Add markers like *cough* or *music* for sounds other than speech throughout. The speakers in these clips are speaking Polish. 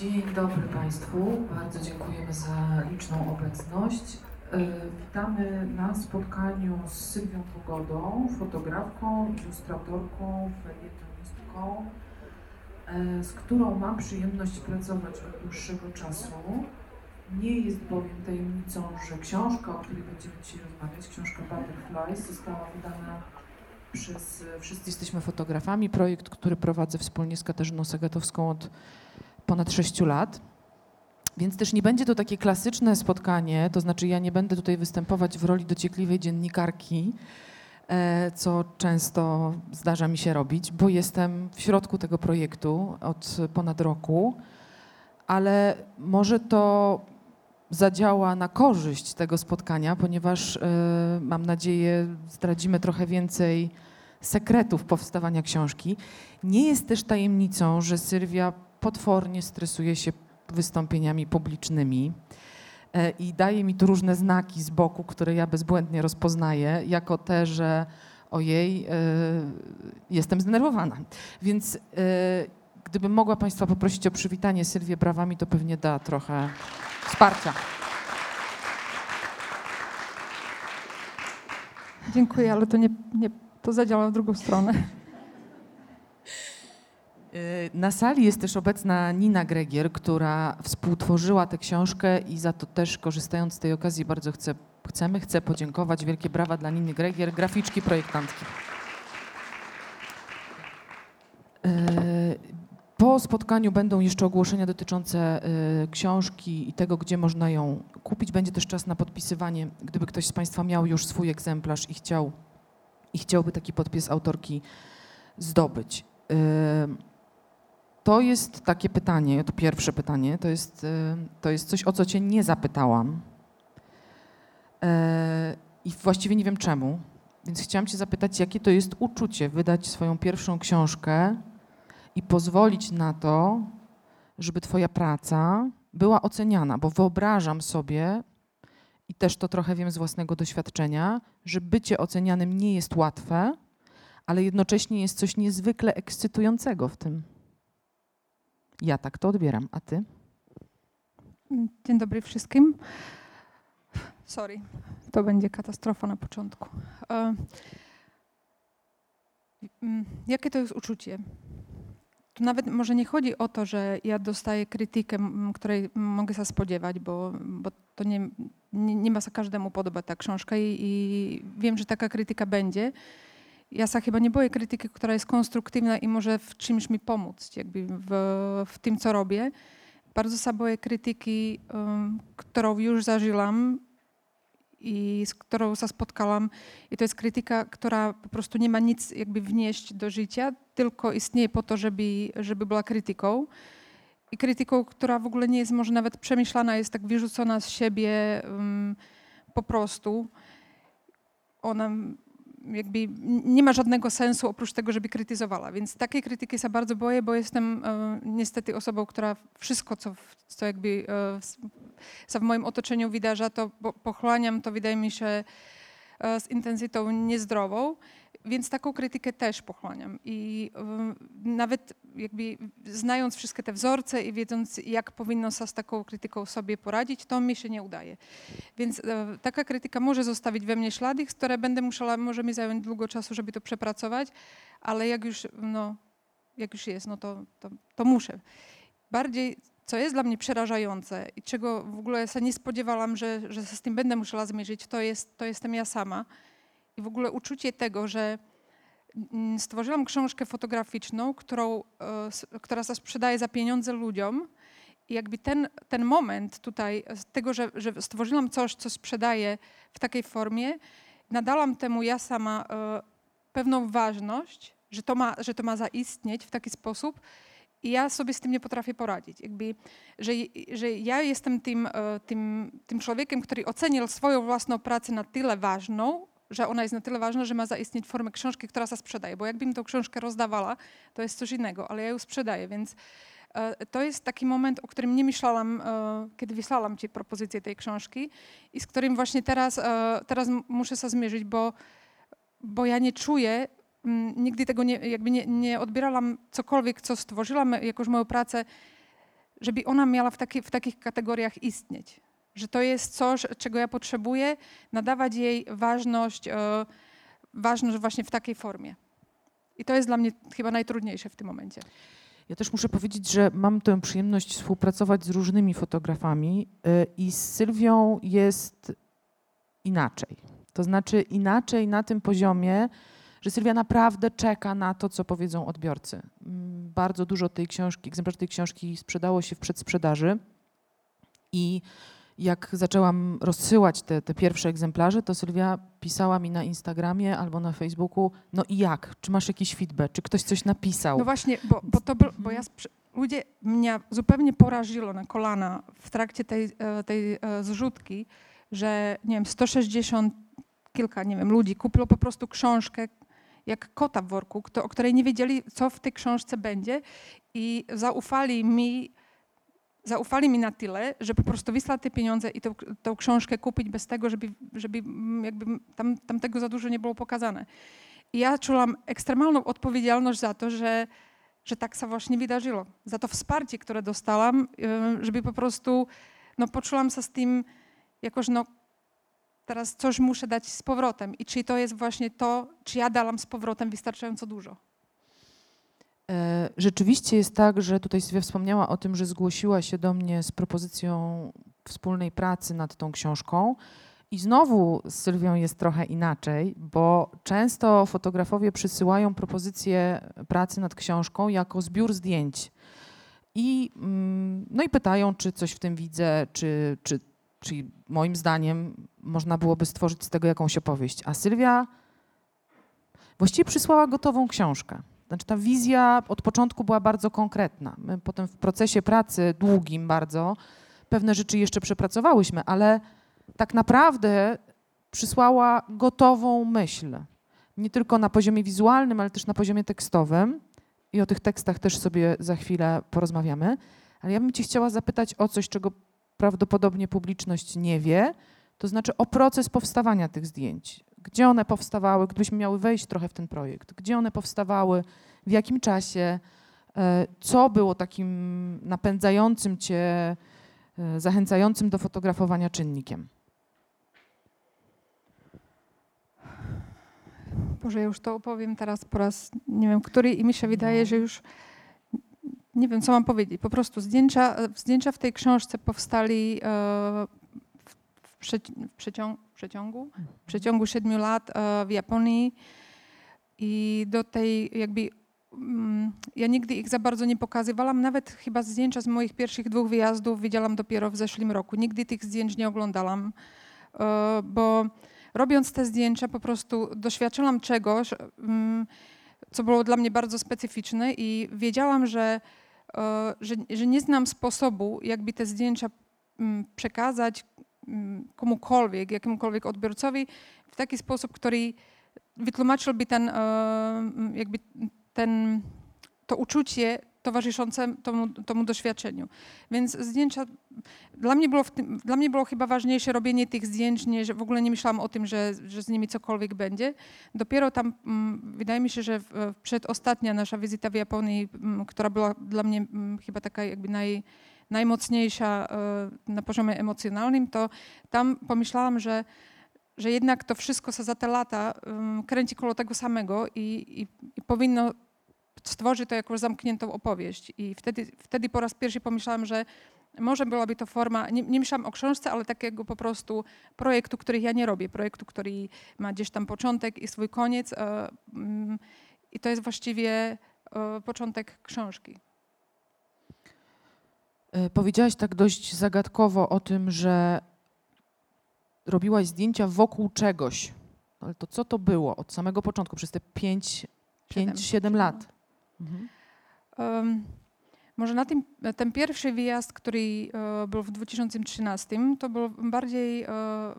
Dzień dobry Państwu. Bardzo dziękujemy za liczną obecność. E, witamy na spotkaniu z Sylwią Pogodą, fotografką, ilustratorką, felietonistką, e, z którą mam przyjemność pracować od dłuższego czasu. Nie jest bowiem tajemnicą, że książka, o której będziemy dzisiaj rozmawiać, książka Butterflies, została wydana przez Wszyscy Jesteśmy Fotografami, projekt, który prowadzę wspólnie z Katarzyną Sagatowską od ponad 6 lat. Więc też nie będzie to takie klasyczne spotkanie, to znaczy ja nie będę tutaj występować w roli dociekliwej dziennikarki, e, co często zdarza mi się robić, bo jestem w środku tego projektu od ponad roku, ale może to zadziała na korzyść tego spotkania, ponieważ e, mam nadzieję zdradzimy trochę więcej sekretów powstawania książki. Nie jest też tajemnicą, że Sylwia potwornie stresuje się wystąpieniami publicznymi e, i daje mi tu różne znaki z boku, które ja bezbłędnie rozpoznaję, jako te, że ojej, e, jestem zdenerwowana. Więc e, gdybym mogła Państwa poprosić o przywitanie Sylwię brawami, to pewnie da trochę wsparcia. Dziękuję, ale to nie, nie to zadziała w drugą stronę. Y, na sali jest też obecna Nina Gregier, która współtworzyła tę książkę i za to też korzystając z tej okazji bardzo chcę, chcemy, chcę podziękować. Wielkie brawa dla Niny Gregier, graficzki, projektantki. Y, po spotkaniu będą jeszcze ogłoszenia dotyczące y, książki i tego, gdzie można ją kupić. Będzie też czas na podpisywanie, gdyby ktoś z Państwa miał już swój egzemplarz i chciał i chciałby taki podpis autorki zdobyć. To jest takie pytanie, to pierwsze pytanie, to jest, e, to jest coś, o co Cię nie zapytałam. E, I właściwie nie wiem czemu, więc chciałam Cię zapytać, jakie to jest uczucie wydać swoją pierwszą książkę i pozwolić na to, żeby Twoja praca była oceniana, bo wyobrażam sobie, i też to trochę wiem z własnego doświadczenia, że bycie ocenianym nie jest łatwe, ale jednocześnie jest coś niezwykle ekscytującego w tym. Ja tak to odbieram. A ty? Dzień dobry wszystkim. Sorry, to będzie katastrofa na początku. E, mm, jakie to jest uczucie? Tu nawet może nie chodzi o to, że ja dostaję krytykę, której mogę się spodziewać, bo, bo to nie, nie, nie ma za każdemu podoba ta książka i, i wiem, że taka krytyka będzie ja się chyba nie boję krytyki, która jest konstruktywna i może w czymś mi pomóc, jakby w, w tym, co robię. Bardzo się boję krytyki, um, którą już zażyłam i z którą się spotkałam. I to jest krytyka, która po prostu nie ma nic jakby wnieść do życia, tylko istnieje po to, żeby, żeby była krytyką. I krytyką, która w ogóle nie jest może nawet przemyślana, jest tak wyrzucona z siebie um, po prostu. Ona jakby nie ma żadnego sensu oprócz tego, żeby krytyzowała. Więc takiej krytyki się bardzo boję, bo jestem e, niestety osobą, która wszystko, co, co jakby e, w moim otoczeniu wydarza, to pochłaniam, to wydaje mi się e, z intensytą niezdrową. Więc taką krytykę też pochłaniam. I y, nawet jakby znając wszystkie te wzorce i wiedząc, jak powinno się z taką krytyką sobie poradzić, to mi się nie udaje. Więc y, taka krytyka może zostawić we mnie ślady, które będę musiała, może mi zająć długo czasu, żeby to przepracować, ale jak już, no, jak już jest, no to, to, to muszę. Bardziej co jest dla mnie przerażające i czego w ogóle się nie spodziewałam, że, że z tym będę musiała zmierzyć, to, jest, to jestem ja sama i w ogóle uczucie tego, że mm, stworzyłam książkę fotograficzną, którą, e, która sprzedaje za pieniądze ludziom. I jakby ten, ten moment tutaj, tego, że, że stworzyłam coś, co sprzedaję w takiej formie, nadałam temu ja sama e, pewną ważność, że to, ma, że to ma zaistnieć w taki sposób. I ja sobie z tym nie potrafię poradzić. Jakby, że, że ja jestem tym, e, tym, tym człowiekiem, który ocenił swoją własną pracę na tyle ważną, że ona jest na tyle ważna, że ma zaistnieć formę książki, która się sprzedaje. Bo jakbym tą książkę rozdawała, to jest coś innego, ale ja ją sprzedaję, więc e, to jest taki moment, o którym nie myślałam, e, kiedy wysłałam Ci propozycję tej książki i z którym właśnie teraz, e, teraz muszę się zmierzyć, bo, bo ja nie czuję, nigdy tego nie, jakby nie, nie odbierałam cokolwiek, co stworzyłam, jakąś moją pracę żeby ona miała w, taki, w takich kategoriach istnieć. Że to jest coś, czego ja potrzebuję, nadawać jej ważność, e, ważność właśnie w takiej formie. I to jest dla mnie chyba najtrudniejsze w tym momencie. Ja też muszę powiedzieć, że mam tę przyjemność współpracować z różnymi fotografami y, i z Sylwią jest inaczej. To znaczy inaczej na tym poziomie, że Sylwia naprawdę czeka na to, co powiedzą odbiorcy. Mm, bardzo dużo tej książki, egzemplarzy tej książki sprzedało się w przedsprzedaży i jak zaczęłam rozsyłać te, te pierwsze egzemplarze, to Sylwia pisała mi na Instagramie albo na Facebooku, no i jak? Czy masz jakiś feedback? Czy ktoś coś napisał? No właśnie, bo, bo, to, bo ja ludzie mnie zupełnie poraziło na kolana w trakcie tej, e, tej e, zrzutki, że nie wiem, 160 kilka, nie wiem, ludzi kupiło po prostu książkę jak kota w worku, kto, o której nie wiedzieli, co w tej książce będzie i zaufali mi zaufali mi na tyle, że po prostu wysłać te pieniądze i tą, tą książkę kupić bez tego, żeby, żeby jakby tam, tam tego za dużo nie było pokazane. I ja czułam ekstremalną odpowiedzialność za to, że, że tak się właśnie wydarzyło. Za to wsparcie, które dostałam, żeby po prostu, no poczułam się z tym jakoś, no teraz coś muszę dać z powrotem. I czy to jest właśnie to, czy ja dałam z powrotem wystarczająco dużo. E, rzeczywiście jest tak, że tutaj Sylwia wspomniała o tym, że zgłosiła się do mnie z propozycją wspólnej pracy nad tą książką. I znowu z Sylwią jest trochę inaczej, bo często fotografowie przysyłają propozycję pracy nad książką jako zbiór zdjęć. I, mm, no i pytają, czy coś w tym widzę, czy, czy, czy moim zdaniem można byłoby stworzyć z tego jakąś opowieść. A Sylwia właściwie przysłała gotową książkę. Znaczy ta wizja od początku była bardzo konkretna. My potem w procesie pracy, długim bardzo, pewne rzeczy jeszcze przepracowałyśmy, ale tak naprawdę przysłała gotową myśl. Nie tylko na poziomie wizualnym, ale też na poziomie tekstowym. I o tych tekstach też sobie za chwilę porozmawiamy. Ale ja bym Cię chciała zapytać o coś, czego prawdopodobnie publiczność nie wie, to znaczy o proces powstawania tych zdjęć gdzie one powstawały, gdybyśmy miały wejść trochę w ten projekt, gdzie one powstawały, w jakim czasie, e, co było takim napędzającym cię, e, zachęcającym do fotografowania czynnikiem? Boże, ja już to opowiem teraz po raz, nie wiem, który i mi się wydaje, że już nie wiem, co mam powiedzieć. Po prostu zdjęcia, zdjęcia w tej książce powstali e, w, przeciągu, w przeciągu, w przeciągu siedmiu lat e, w Japonii. I do tej jakby mm, ja nigdy ich za bardzo nie pokazywałam, nawet chyba zdjęcia z moich pierwszych dwóch wyjazdów widziałam dopiero w zeszłym roku. Nigdy tych zdjęć nie oglądałam, e, bo robiąc te zdjęcia po prostu doświadczyłam czegoś, mm, co było dla mnie bardzo specyficzne i wiedziałam, że, e, że, że nie znam sposobu, jakby te zdjęcia mm, przekazać komukolwiek, jakiemukolwiek odbiorcowi w taki sposób, który wytłumaczyłby ten, e, mm, jakby ten, to uczucie towarzyszące tomu, tomu doświadczeniu. Więc zdjęcia, dla mnie, było tym, dla mnie było chyba ważniejsze robienie tych zdjęć, nie, że w ogóle nie myślałam o tym, że, że z nimi cokolwiek będzie. Dopiero tam, mm, wydaje mi się, że przedostatnia nasza wizyta w Japonii, która była dla mnie chyba taka jakby naj, najmocniejsza e, na poziomie emocjonalnym, to tam pomyślałam, że, że jednak to wszystko za te lata kręci koło tego samego i, i, i powinno stworzyć to jakąś zamkniętą opowieść. I wtedy, wtedy po raz pierwszy pomyślałam, że może byłaby to forma, nie, nie myślałam o książce, ale takiego po prostu projektu, który ja nie robię, projektu, który ma gdzieś tam początek i swój koniec. E, I to jest właściwie e, początek książki. E, powiedziałaś tak dość zagadkowo o tym, że robiłaś zdjęcia wokół czegoś. Ale to co to było od samego początku, przez te 5-7 lat? Mhm. Um, może na tym, ten pierwszy wyjazd, który e, był w 2013, to było bardziej, e,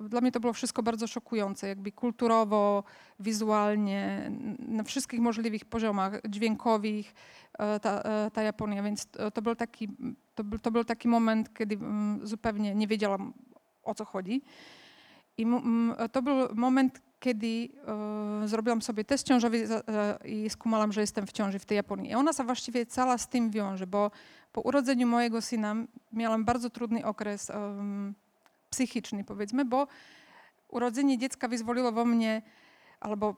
dla mnie to było wszystko bardzo szokujące, jakby kulturowo, wizualnie, na wszystkich możliwych poziomach, dźwiękowych, e, ta, ta Japonia, więc to był, taki, to, był, to był taki moment, kiedy mm, zupełnie nie wiedziałam o co chodzi. I to był moment, kiedy e, zrobiłam sobie test ciążowy e, i skumałam, że jestem w ciąży w tej Japonii. I ona się właściwie cała z tym wiąże, bo po urodzeniu mojego syna miałam bardzo trudny okres um, psychiczny, powiedzmy, bo urodzenie dziecka wyzwoliło we mnie, albo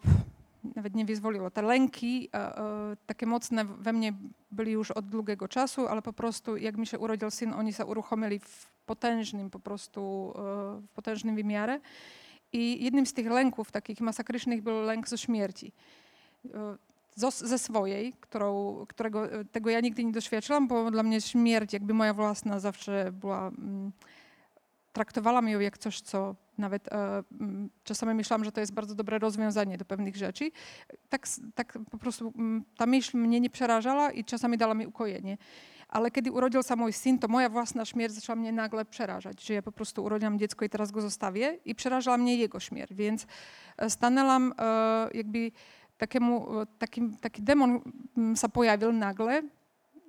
nawet nie wyzwoliło, te lęki e, e, takie mocne we mnie byli już od długiego czasu, ale po prostu jak mi się urodził syn, oni się uruchomili w potężnym po prostu, e, w potężnym wymiarze. I jednym z tych lęków takich masakrycznych był lęk ze śmierci. E, ze swojej, którą, którego tego ja nigdy nie doświadczyłam, bo dla mnie śmierć, jakby moja własna, zawsze była. Mm, traktowałam ją jak coś, co nawet e, czasami myślałam, że to jest bardzo dobre rozwiązanie do pewnych rzeczy. Tak, tak po prostu ta myśl mnie nie przerażała i czasami dała mi ukojenie. Ale kiedy urodził się mój syn, to moja własna śmierć zaczęła mnie nagle przerażać, że ja po prostu urodziłam dziecko i teraz go zostawię i przerażała mnie jego śmierć. Więc e, stanęłam e, jakby takiemu, takim, taki demon się pojawił nagle,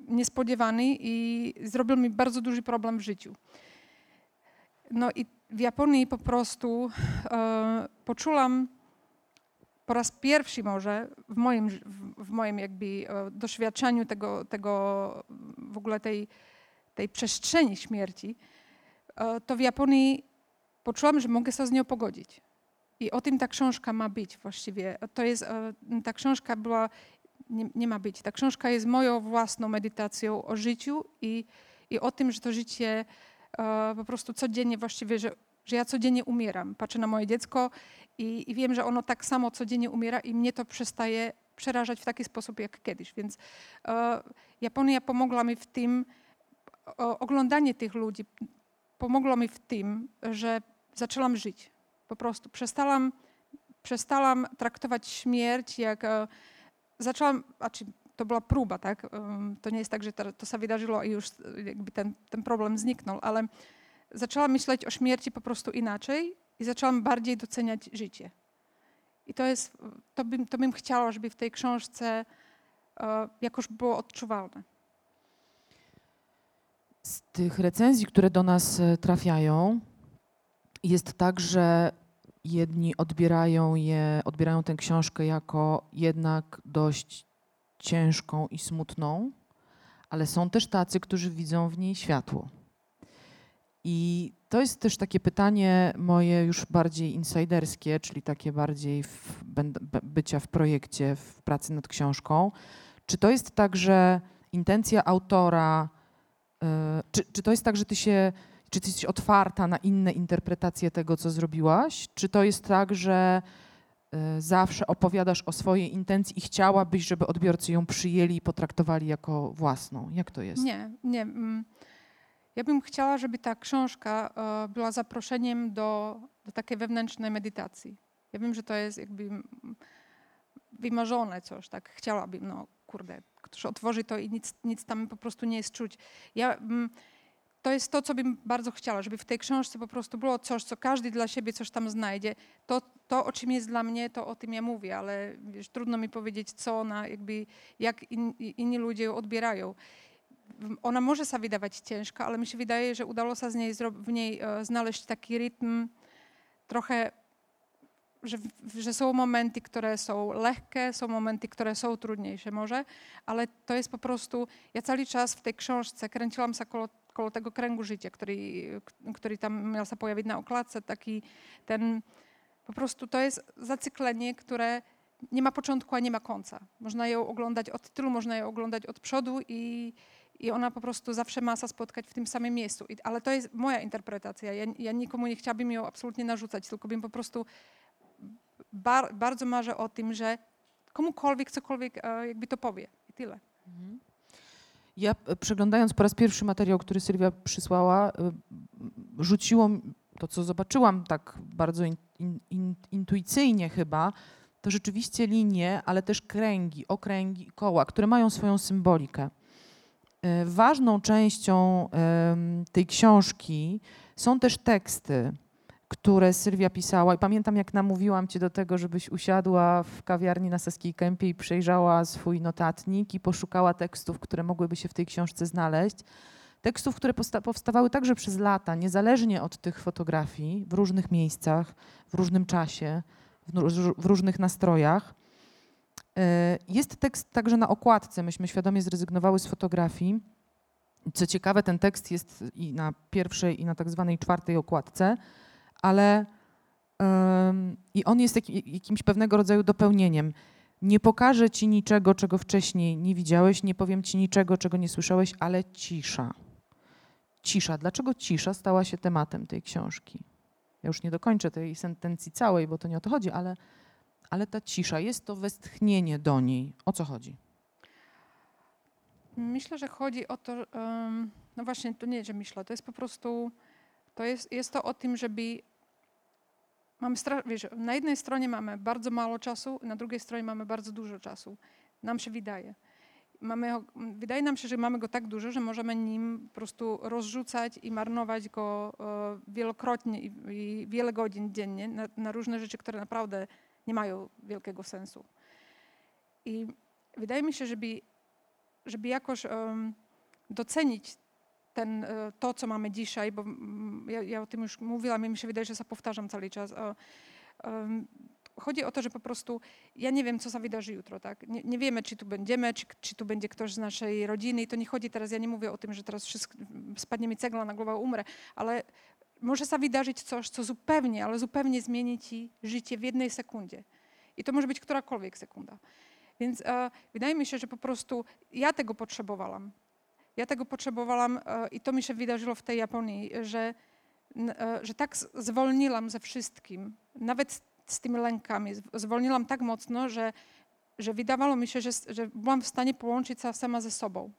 niespodziewany i zrobił mi bardzo duży problem w życiu. No i w Japonii po prostu e, poczułam po raz pierwszy może w moim, w, w moim jakby e, doświadczeniu tego, tego w ogóle tej, tej przestrzeni śmierci, e, to w Japonii poczułam, że mogę się z nią pogodzić. I o tym ta książka ma być właściwie. To jest, e, ta książka była, nie, nie, ma być, ta książka jest moją własną medytacją o życiu i, i o tym, że to życie po prostu codziennie właściwie, że, że ja codziennie umieram. Patrzę na moje dziecko i, i wiem, że ono tak samo codziennie umiera i mnie to przestaje przerażać w taki sposób jak kiedyś. Więc e, Japonia pomogła mi w tym, oglądanie tych ludzi pomogło mi w tym, że zaczęłam żyć. Po prostu przestałam, przestałam traktować śmierć jak. E, zaczęłam, znaczy to była próba, tak? To nie jest tak, że to, się wydarzyło i już jakby ten, ten problem zniknął, ale zaczęłam myśleć o śmierci po prostu inaczej i zaczęłam bardziej doceniać życie. I to jest, to bym, to bym chciała, żeby w tej książce e, jakoś było odczuwalne. Z tych recenzji, które do nas e, trafiają, jest tak, że jedni odbierają je, odbierają tę książkę jako jednak dość ciężką i smutną, ale są też tacy, którzy widzą w niej światło. I to jest też takie pytanie moje już bardziej insiderskie, czyli takie bardziej w, bycia w projekcie, w pracy nad książką. Czy to jest tak, że intencja autora, yy, czy, czy to jest tak, że ty się, czy ty jesteś otwarta na inne interpretacje tego, co zrobiłaś? Czy to jest tak, że zawsze opowiadasz o swojej intencji i chciałabyś, żeby odbiorcy ją przyjęli i potraktowali jako własną. Jak to jest? Nie, nie. Mm, ja bym chciała, żeby ta książka e, była zaproszeniem do, do takiej wewnętrznej medytacji. Ja wiem, że to jest jakby wymarzone coś, tak chciałabym, no kurde, ktoś otworzy to i nic, nic tam po prostu nie jest czuć. Ja mm, to jest to, co bym bardzo chciała, żeby w tej książce po prostu było coś, co każdy dla siebie coś tam znajdzie. To, to o czym jest dla mnie, to o tym ja mówię, ale wiesz, trudno mi powiedzieć, co ona, jakby, jak in, inni ludzie ją odbierają. Ona może się wydawać ciężka, ale mi się wydaje, że udało się z niej, w niej e, znaleźć taki rytm trochę że, że, są momenty, które są lekkie, są momenty, które są trudniejsze może, ale to jest po prostu, ja cały czas w tej książce kręciłam się koło koło tego kręgu życia, który, który tam miał się pojawić na okładce, taki ten, po prostu to jest zacyklenie, które nie ma początku, a nie ma końca. Można ją oglądać od tyłu, można ją oglądać od przodu i, i ona po prostu zawsze ma się spotkać w tym samym miejscu. I, ale to jest moja interpretacja. Ja, ja nikomu nie chciałabym ją absolutnie narzucać, tylko bym po prostu bar, bardzo marzę o tym, że komukolwiek cokolwiek e, jakby to powie. I tyle. Mhm. Ja e, przeglądając po raz pierwszy materiał, który Sylwia przysłała, e, rzuciło to, co zobaczyłam tak bardzo in, in, intuicyjnie chyba, to rzeczywiście linie, ale też kręgi, okręgi, koła, które mają swoją symbolikę. E, ważną częścią tej książki są też teksty które Sylwia pisała. I pamiętam, jak namówiłam cię do tego, żebyś usiadła w kawiarni na Saskiej Kępie i przejrzała swój notatnik i poszukała tekstów, które mogłyby się w tej książce znaleźć. Tekstów, które powstawały także przez lata, niezależnie od tych fotografii, w różnych miejscach, w różnym czasie, w różnych nastrojach. E, jest tekst także na okładce. Myśmy świadomie zrezygnowały z fotografii Co ciekawe, ten tekst jest i na pierwszej, i na tak zwanej czwartej okładce, ale um, i on jest jak, jakimś pewnego rodzaju dopełnieniem. Nie pokażę ci niczego, czego wcześniej nie widziałeś, nie powiem ci niczego, czego nie słyszałeś, ale cisza. Cisza. Dlaczego cisza stała się tematem tej książki? Ja już nie dokończę tej sentencji całej, bo to nie o to chodzi, ale, ale ta cisza, jest to westchnienie do niej. O co chodzi? Myślę, że chodzi o to, no właśnie, to nie, że myślę, to jest po prostu, to jest, jest to o tym, żeby mamy, wiesz, na jednej stronie mamy bardzo mało czasu, na drugiej stronie mamy bardzo dużo czasu. Nam się wydaje. Mamy, wydaje nam się, że mamy go tak dużo, że możemy nim po prostu rozrzucać i marnować go e, wielokrotnie i, i wiele godzin dziennie na, na, różne rzeczy, które naprawdę nie mają wielkiego sensu. I wydaje mi się, żeby, żeby jakoś docenić ten, e, to, co mamy dzisiaj, bo ja, ja, o tym już mówiłam i mi się wydaje, że powtarzam cały czas. Chodzi o to, że po prostu ja nie wiem, co się wydarzy jutro. Tak? Nie, nie wiemy, czy tu będziemy, czy, czy tu będzie ktoś z naszej rodziny. I to nie chodzi teraz, ja nie mówię o tym, że teraz wszystko, spadnie mi cegla na głowę, umrę, ale może się wydarzyć coś, co zupełnie, ale zupełnie zmieni ci życie w jednej sekundzie. I to może być którakolwiek sekunda. Więc e, wydaje mi się, że po prostu ja tego potrzebowałam. Ja tego potrzebowałam e, i to mi się wydarzyło w tej Japonii, że, e, że tak zwolniłam ze wszystkim, nawet z tymi lękami, zwolniłam tak mocno, że, że wydawało mi się, że, że byłam w stanie połączyć się sama ze sobą.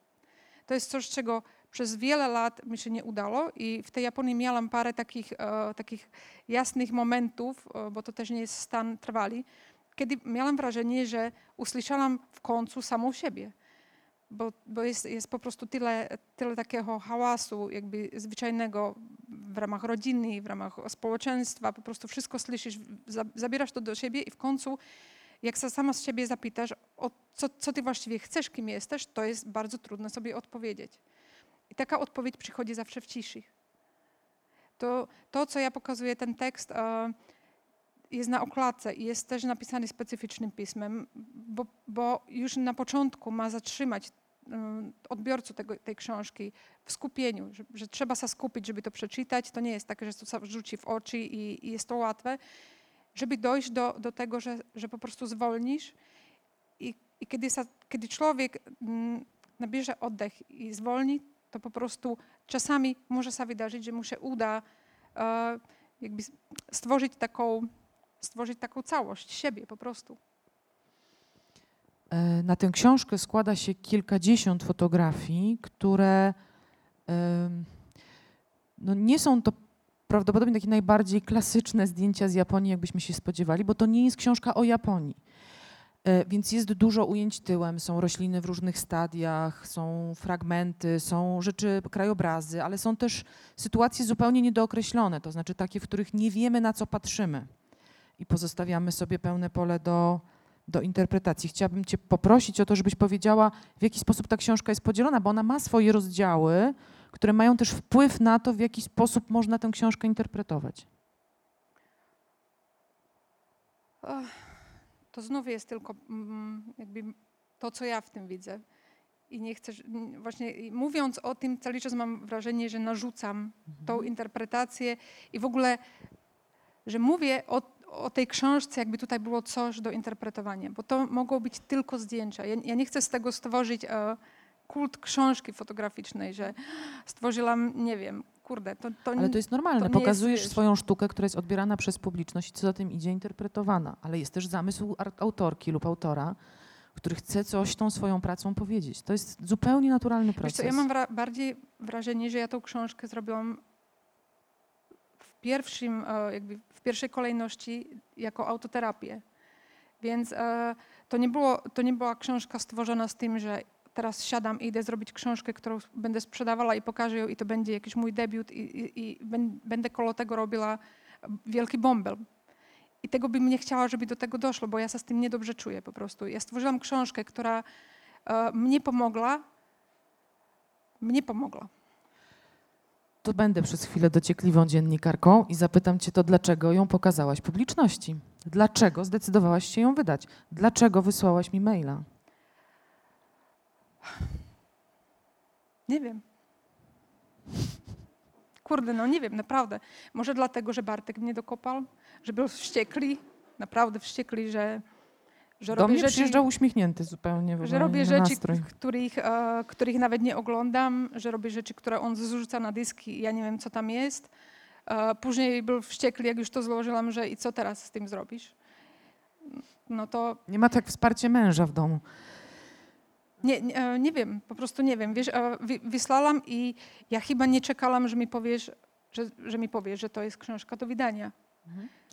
To jest coś, czego przez wiele lat mi się nie udało i w tej Japonii miałam parę takich, e, takich jasnych momentów, bo to też nie jest stan trwali, kiedy miałam wrażenie, że usłyszałam w końcu samą siebie bo, bo jest, jest po prostu tyle, tyle takiego hałasu jakby zwyczajnego w ramach rodziny, w ramach społeczeństwa, po prostu wszystko słyszysz, zabierasz to do siebie i w końcu jak sama z siebie zapytasz, o co, co ty właściwie chcesz, kim jesteś, to jest bardzo trudno sobie odpowiedzieć. I taka odpowiedź przychodzi zawsze w ciszy. To, to co ja pokazuję, ten tekst, jest na okładce i jest też napisany specyficznym pismem, bo, bo już na początku ma zatrzymać mm, odbiorcę tego, tej książki w skupieniu, że, że, trzeba się skupić, żeby to przeczytać. To nie jest takie, że to rzuci w oczy i, i jest to łatwe. Żeby dojść do, do tego, że, że po prostu zwolnisz i, i kiedy, kiedy człowiek mm, nabierze oddech i zwolni, to po prostu czasami może się wydarzyć, że mu się uda e, jakby stworzyć taką stworzyć taką całość siebie po prostu. E, na tę książkę składa się kilkadziesiąt fotografii, które no nie są to prawdopodobnie takie najbardziej klasyczne zdjęcia z Japonii, jakbyśmy się spodziewali, bo to nie jest książka o Japonii. E, więc jest dużo ujęć tyłem, są rośliny w różnych stadiach, są fragmenty, są rzeczy, krajobrazy, ale są też sytuacje zupełnie niedookreślone, to znaczy takie, w których nie wiemy, na co patrzymy i pozostawiamy sobie pełne pole do, do interpretacji. Chciałabym Cię poprosić o to, żebyś powiedziała, w jaki sposób ta książka jest podzielona, bo ona ma swoje rozdziały, które mają też wpływ na to, w jaki sposób można tę książkę interpretować. To znów jest tylko mm, jakby to, co ja w tym widzę. I nie chcę, właśnie mówiąc o tym, cały czas mam wrażenie, że narzucam mhm. tą interpretację i w ogóle, że mówię o o tej książce jakby tutaj było coś do interpretowania, bo to mogą być tylko zdjęcia. Ja, ja nie chcę z tego stworzyć e, kult książki fotograficznej, że stworzyłam, nie wiem, kurde, to, to Ale to jest normalne. To Pokazujesz jest, swoją sztukę, która jest odbierana przez publiczność i co za tym idzie interpretowana. Ale jest też zamysł autorki lub autora, który chce coś tą swoją pracą powiedzieć. To jest zupełnie naturalny proces. Co, ja mam wra bardziej wrażenie, że ja tą książkę zrobiłam pierwszym, e, jakby pierwszej kolejności jako autoterapię. Więc e, to, nie było, to nie była książka stworzona z tym, że teraz siadam i idę zrobić książkę, którą będę sprzedawała i pokażę ją i to będzie jakiś mój debiut i, i, i będę koło tego robiła wielki bąbel. I tego bym nie chciała, żeby do tego doszło, bo ja się z tym niedobrze czuję po prostu. Ja stworzyłam książkę, która e, mnie pomogła, mnie pomogła to będę przez chwilę dociekliwą dziennikarką i zapytam cię to, dlaczego ją pokazałaś publiczności? Dlaczego zdecydowałaś się ją wydać? Dlaczego wysłałaś mi maila? Nie wiem. Kurde, no nie wiem, naprawdę. Może dlatego, że Bartek mnie dokopał, że był wściekli, naprawdę wściekli, że, że Do mnie rzeczy, przyjeżdżał uśmiechnięty zupełnie. że robię rzeczy, nastrój. których, e, których nawet nie oglądam, że robię rzeczy, które on zrzuca na dyski i ja nie wiem, co tam jest. E, później był wściekli, jak już to złożyłam, że i co teraz z tym zrobisz? No to Nie ma tak wsparcie męża w domu. Nie, nie, e, nie wiem, po prostu nie wiem. Wiesz, e, wy- wysłałam i ja chyba nie czekałam, że mi powiesz, że, że mi powiesz, że to jest książka do wydania.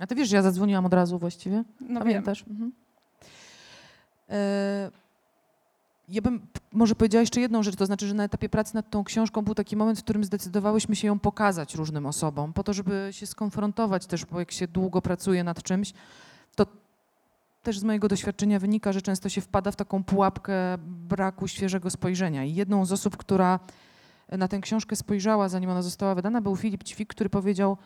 A ty wiesz, że ja zadzwoniłam od razu właściwie? No wiem. Pamiętasz? Mhm. E, ja bym może powiedziała jeszcze jedną rzecz, to znaczy, że na etapie pracy nad tą książką był taki moment, w którym zdecydowałyśmy się ją pokazać różnym osobom, po to, żeby się skonfrontować też, bo jak się długo pracuje nad czymś, to też z mojego doświadczenia wynika, że często się wpada w taką pułapkę braku świeżego spojrzenia. I jedną z osób, która na tę książkę spojrzała, zanim ona została wydana, był Filip Ćwik, który powiedział,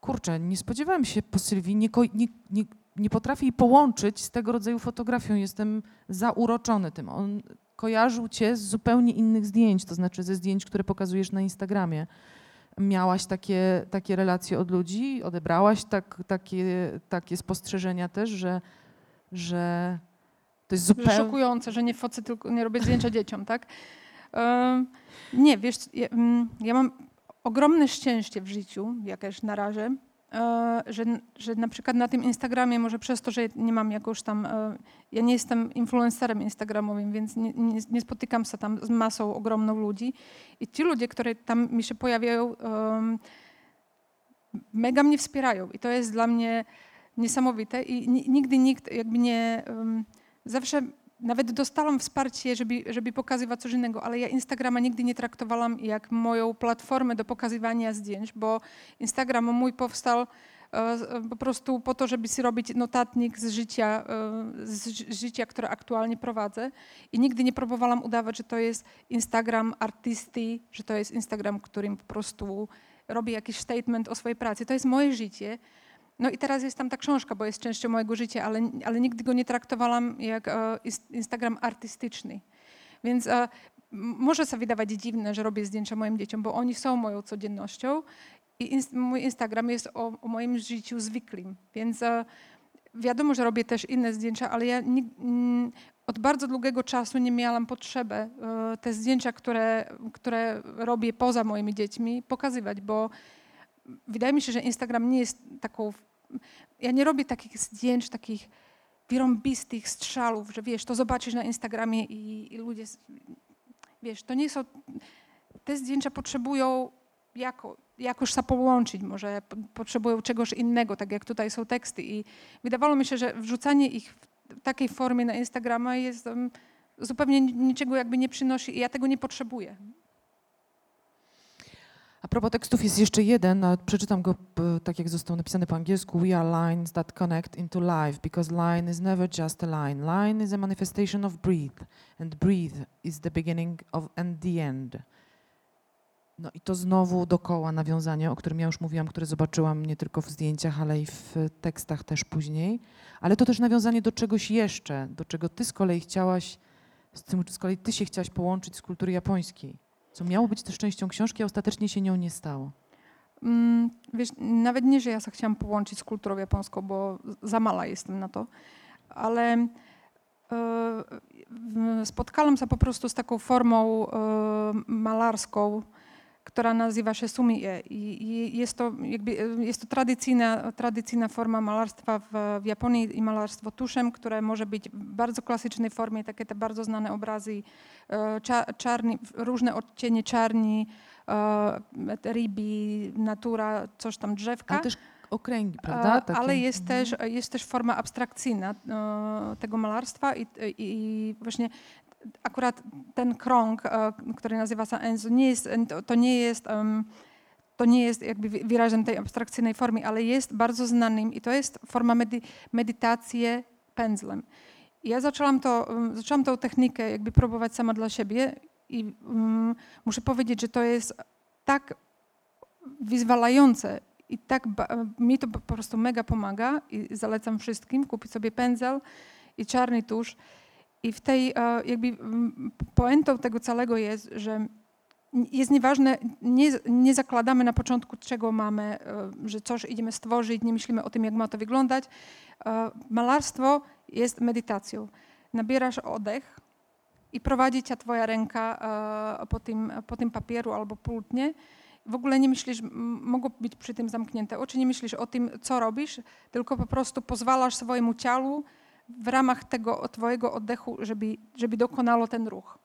kurczę, nie spodziewałem się po Sylwii, nie, nie, nie, nie potrafię jej połączyć z tego rodzaju fotografią. Jestem zauroczony tym. On kojarzył cię z zupełnie innych zdjęć, to znaczy ze zdjęć, które pokazujesz na Instagramie. Miałaś takie, takie relacje od ludzi, odebrałaś tak, takie, takie spostrzeżenia też, że, że to jest zupełnie... szokujące, że nie focy, tylko nie robię zdjęcia dzieciom, tak? Em, nie, wiesz, ja, mm, ja mam ogromne szczęście w życiu, jakieś na razie, że, że na przykład na tym Instagramie, może przez to, że nie mam jakoś tam, e, ja nie jestem influencerem instagramowym, więc nie, nie, nie spotykam się tam z masą ogromną ludzi. I ci ludzie, które tam mi się pojawiają, mega mnie wspierają. I to jest dla mnie niesamowite. I ni- nigdy nikt jakby nie, zawsze nawet dostałam wsparcie, żeby, żeby pokazywać coś innego, ale ja Instagrama nigdy nie traktowałam jak moją platformę do pokazywania zdjęć, bo Instagram mój powstał e, e, po prostu po to, żeby sobie robić notatnik z życia, e, z ży- życia, które aktualnie prowadzę i nigdy nie próbowałam udawać, że to jest Instagram artysty, że to jest Instagram, którym po prostu robię jakiś statement o swojej pracy. To jest moje życie. No i teraz jest tam ta książka, bo jest częścią mojego życia, ale, ale nigdy go nie traktowałam jak e, Instagram artystyczny. Więc e, m- może sobie wydawać dziwne, że robię zdjęcia moim dzieciom, bo oni są moją codziennością i ins- mój Instagram jest o, o moim życiu zwykłym. Więc e, wiadomo, że robię też inne zdjęcia, ale ja nig- mm, od bardzo długiego czasu nie miałam potrzeby e, te zdjęcia, które, które robię poza moimi dziećmi, pokazywać, bo wydaje mi się, że Instagram nie jest taką. Ja nie robię takich zdjęć, takich wyrąbistych strzałów, że wiesz, to zobaczysz na Instagramie i, i ludzie. Wiesz, to nie są. Te zdjęcia potrzebują jako, jakoś połączyć, może potrzebują czegoś innego, tak jak tutaj są teksty. I wydawało mi się, że wrzucanie ich w takiej formie na Instagrama jest em, zupełnie ni- niczego jakby nie przynosi i ja tego nie potrzebuję. Propos tekstów jest jeszcze jeden, a przeczytam go tak jak został napisany po angielsku. We are lines that connect into life because line is never just a line. Line is a manifestation of breathe and breathe is the beginning of and the end. No i to znowu dokoła nawiązanie, o którym ja już mówiłam, które zobaczyłam nie tylko w zdjęciach, ale i w tekstach też później. Ale to też nawiązanie do czegoś jeszcze, do czego ty z kolei chciałaś, z tym z kolei ty się chciałaś połączyć z kultury japońskiej. Co miało być też częścią książki, a ostatecznie się nią nie stało. Mm, Wiesz, nawet nie, że ja chciałam połączyć z kulturą japońską, bo za mala jestem na to, ale e, spotkałam się po prostu z taką formą e, malarską, która nazywa się sumie i, jest to jakby, e, jest to tradycyjna, tradycyjna forma malarstwa w, w Japonii i malarstwo tuszem, które może być w bardzo klasycznej formie, takie te bardzo znane obrazy, e, cza, czarni, różne odcienie czarni, e, ribi, natura, coś tam drzewka. Ale też okręgi, prawda? Takie. Ale jest, Mhm. też, jest też forma abstrakcyjna tego malarstwa i, i, i właśnie akurat ten krąg, e, który nazywa się Enzo, nie jest, to- nie jest, to nie jest jakby wyrazem tej abstrakcyjnej formy, ale jest bardzo znanym i to jest forma medi, medytacji pędzlem. Ja zaczęłam, to, zaczęłam tą technikę jakby próbować sama dla siebie i mm, muszę powiedzieć, że to jest tak wyzwalające i tak mi to po prostu mega pomaga i zalecam wszystkim kupić sobie pędzel i czarny tusz. I w tej e, jakby poentą tego całego jest, że jest nieważne, nie, nie zakładamy na początku, czego mamy, e, że coś idziemy stworzyć, nie myślimy o tym, jak ma to wyglądać. E, malarstwo jest medytacją. Nabierasz oddech i prowadzi cię twoja ręka po tym, po tym papieru albo płótnie. W ogóle nie myślisz, mogą być przy tym zamknięte oczy, nie myślisz o tym, co robisz, tylko po prostu pozwalasz swojemu ciału w ramach tego twojego oddechu, żeby, żeby dokonało ten ruch.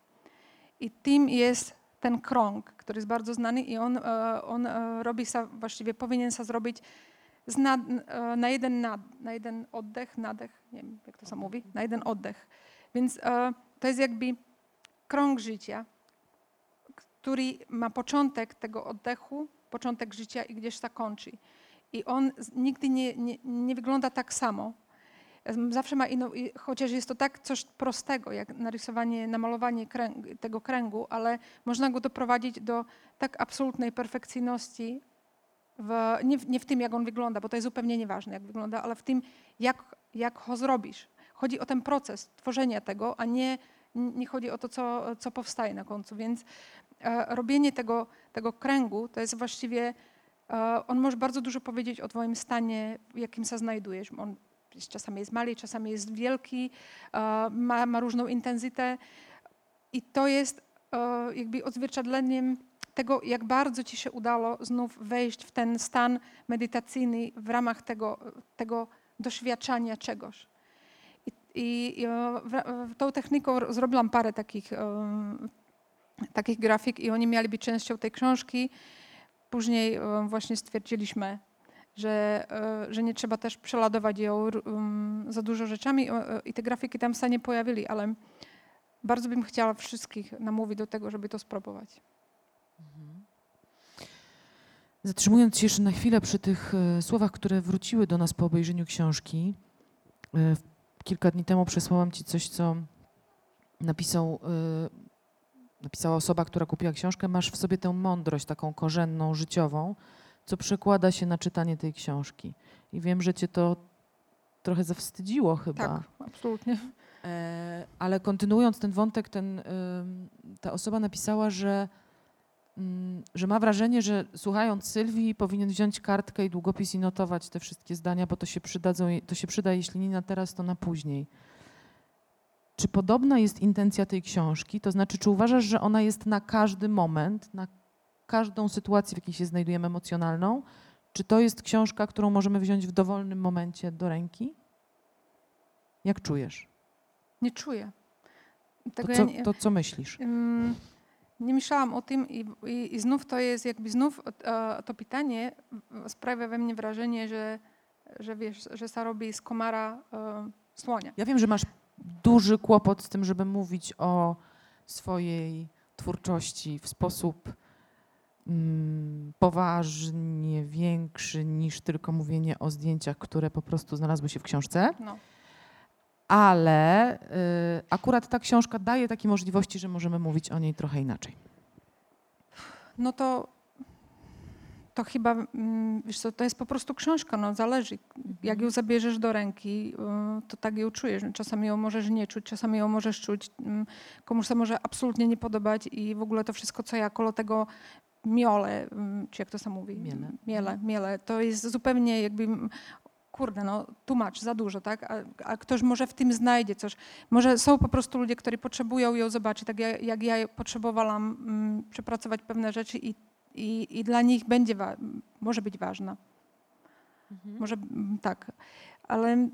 I tym jest ten krąg, który jest bardzo znany i on, e, on e, robi właściwie powinien się zrobić nad, e, na jeden nad, na jeden oddech, nadech, nie wiem jak to się mówi, na jeden oddech. Więc to jest jakby krąg życia, który ma początek tego oddechu, początek życia i gdzieś się kończy. I on nigdy nie, nie, nie wygląda tak samo zawsze ma inną, chociaż jest to tak coś prostego, jak narysowanie, namalowanie kręg, tego kręgu, ale można go doprowadzić do tak absolutnej perfekcyjności, w, nie, w, nie w tym, jak on wygląda, bo to jest zupełnie nieważne, jak wygląda, ale w tym, jak, jak go zrobisz. Chodzi o ten proces tworzenia tego, a nie, nie chodzi o to, co, co powstaje na końcu. Więc e, robienie tego, tego kręgu to jest właściwie, e, on może bardzo dużo powiedzieć o twoim stanie, w jakim się znajdujesz. On czasami jest mały, czasami jest wielki, e, ma, ma różną intensytę i to jest e, jakby odzwierciedleniem tego, jak bardzo ci się udało znów wejść w ten stan medytacyjny w ramach tego, tego doświadczania czegoś. I, i w, tą techniką zrobiłam parę takich, um, takich grafik i oni mieli być częścią tej książki. Później um, właśnie stwierdziliśmy, że, e, że nie trzeba też przeladować ją um, za dużo rzeczami e, i te grafiki tam się nie pojawili, ale bardzo bym chciała wszystkich namówić do tego, żeby to spróbować. Mhm. Zatrzymując się jeszcze na chwilę przy tych e, słowach, które wróciły do nas po obejrzeniu książki, kilka dni temu przesłałam Ci coś, co napisał, napisała osoba, która kupiła książkę. Masz w sobie tę mądrość taką korzenną, życiową, co przekłada się na czytanie tej książki. I wiem, że cię to trochę zawstydziło chyba. Tak, absolutnie. E, ale kontynuując ten wątek, ten, ta osoba napisała, że, mm, że ma wrażenie, że słuchając Sylwii powinien wziąć kartkę i długopis i notować te wszystkie zdania, bo to się, przydadzą, to się przyda, jeśli nie na teraz, to na później. Czy podobna jest intencja tej książki? To znaczy, czy uważasz, że ona jest na każdy moment, na każdą sytuację, w jakiej się znajdujemy emocjonalną? Czy to jest książka, którą możemy wziąć w dowolnym momencie do ręki? Jak czujesz? Nie czuję. Tego to, co, ja nie, to co myślisz? Nie myślałam o tym i, i, i, znów to jest jakby znów to pytanie sprawia we mnie wrażenie, że, że wiesz, że sa robi z komara e, słonia. Ja wiem, że masz duży kłopot z tym, żeby mówić o swojej twórczości w sposób poważnie większy niż tylko mówienie o zdjęciach, które po prostu znalazły się w książce. No. Ale y, akurat ta książka daje takie możliwości, że możemy mówić o niej trochę inaczej. No to, to chyba, mm, wiesz co, to jest po prostu książka, no zależy. Jak mhm. ją zabierzesz do ręki, y, to tak ją czujesz. Czasami ją możesz nie czuć, czasami ją możesz czuć. Mm, komuś się może absolutnie nie podobać i w ogóle to wszystko, co ja kolo tego miole, mm, czy jak to sam mówi? Miele. Miele, miele. To jest zupełnie jakby, kurde, no tłumacz, za dużo, tak? A, a, ktoś może w tym znajdzie coś. Może są po prostu ludzie, którzy potrzebują ją zobaczyć, tak jak, jak ja potrzebowałam mm, przepracować pewne rzeczy i, i, i dla nich będzie, może być ważna. Mhm. Może tak, ale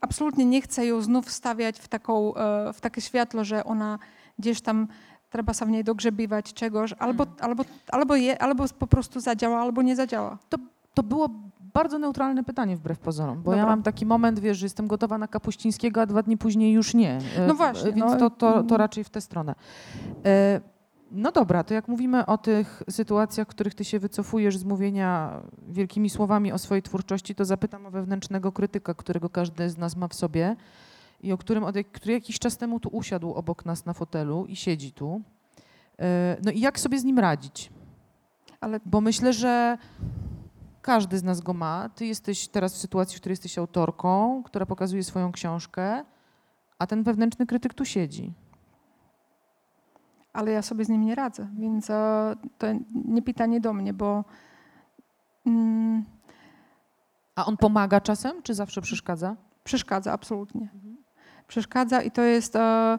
absolutnie nie chcę ją znów stawiać w, taką, e, w takie światło, że ona gdzieś tam trzeba sam w niej dogrzebywać czegoś, albo, hmm. albo, albo, je, albo po prostu zadziała, albo nie zadziała. To, to było bardzo neutralne pytanie wbrew pozorom, bo Dobra. ja mam taki moment, wiesz, że jestem gotowa na Kapuścińskiego, a dwa dni później już nie. E, no właśnie. Więc no. to, to, to raczej w tę stronę. E, no dobra, to jak mówimy o tych sytuacjach, w których ty się wycofujesz z mówienia wielkimi słowami o swojej twórczości, to zapytam o wewnętrznego krytyka, którego każdy z nas ma w sobie i o którym od, który jakiś czas temu tu usiadł obok nas na fotelu i siedzi tu. E, no i jak sobie z nim radzić? Ale... Bo myślę, że każdy z nas go ma. Ty jesteś teraz w sytuacji, w której jesteś autorką, która pokazuje swoją książkę, a ten wewnętrzny krytyk tu siedzi. ale ja sobie z nim nie radzę, więc e, to nie pytanie do mnie, bo mm, A on pomaga czasem, czy zawsze przeszkadza? przeszkadza absolutnie. Przeszkadza i to jest. E,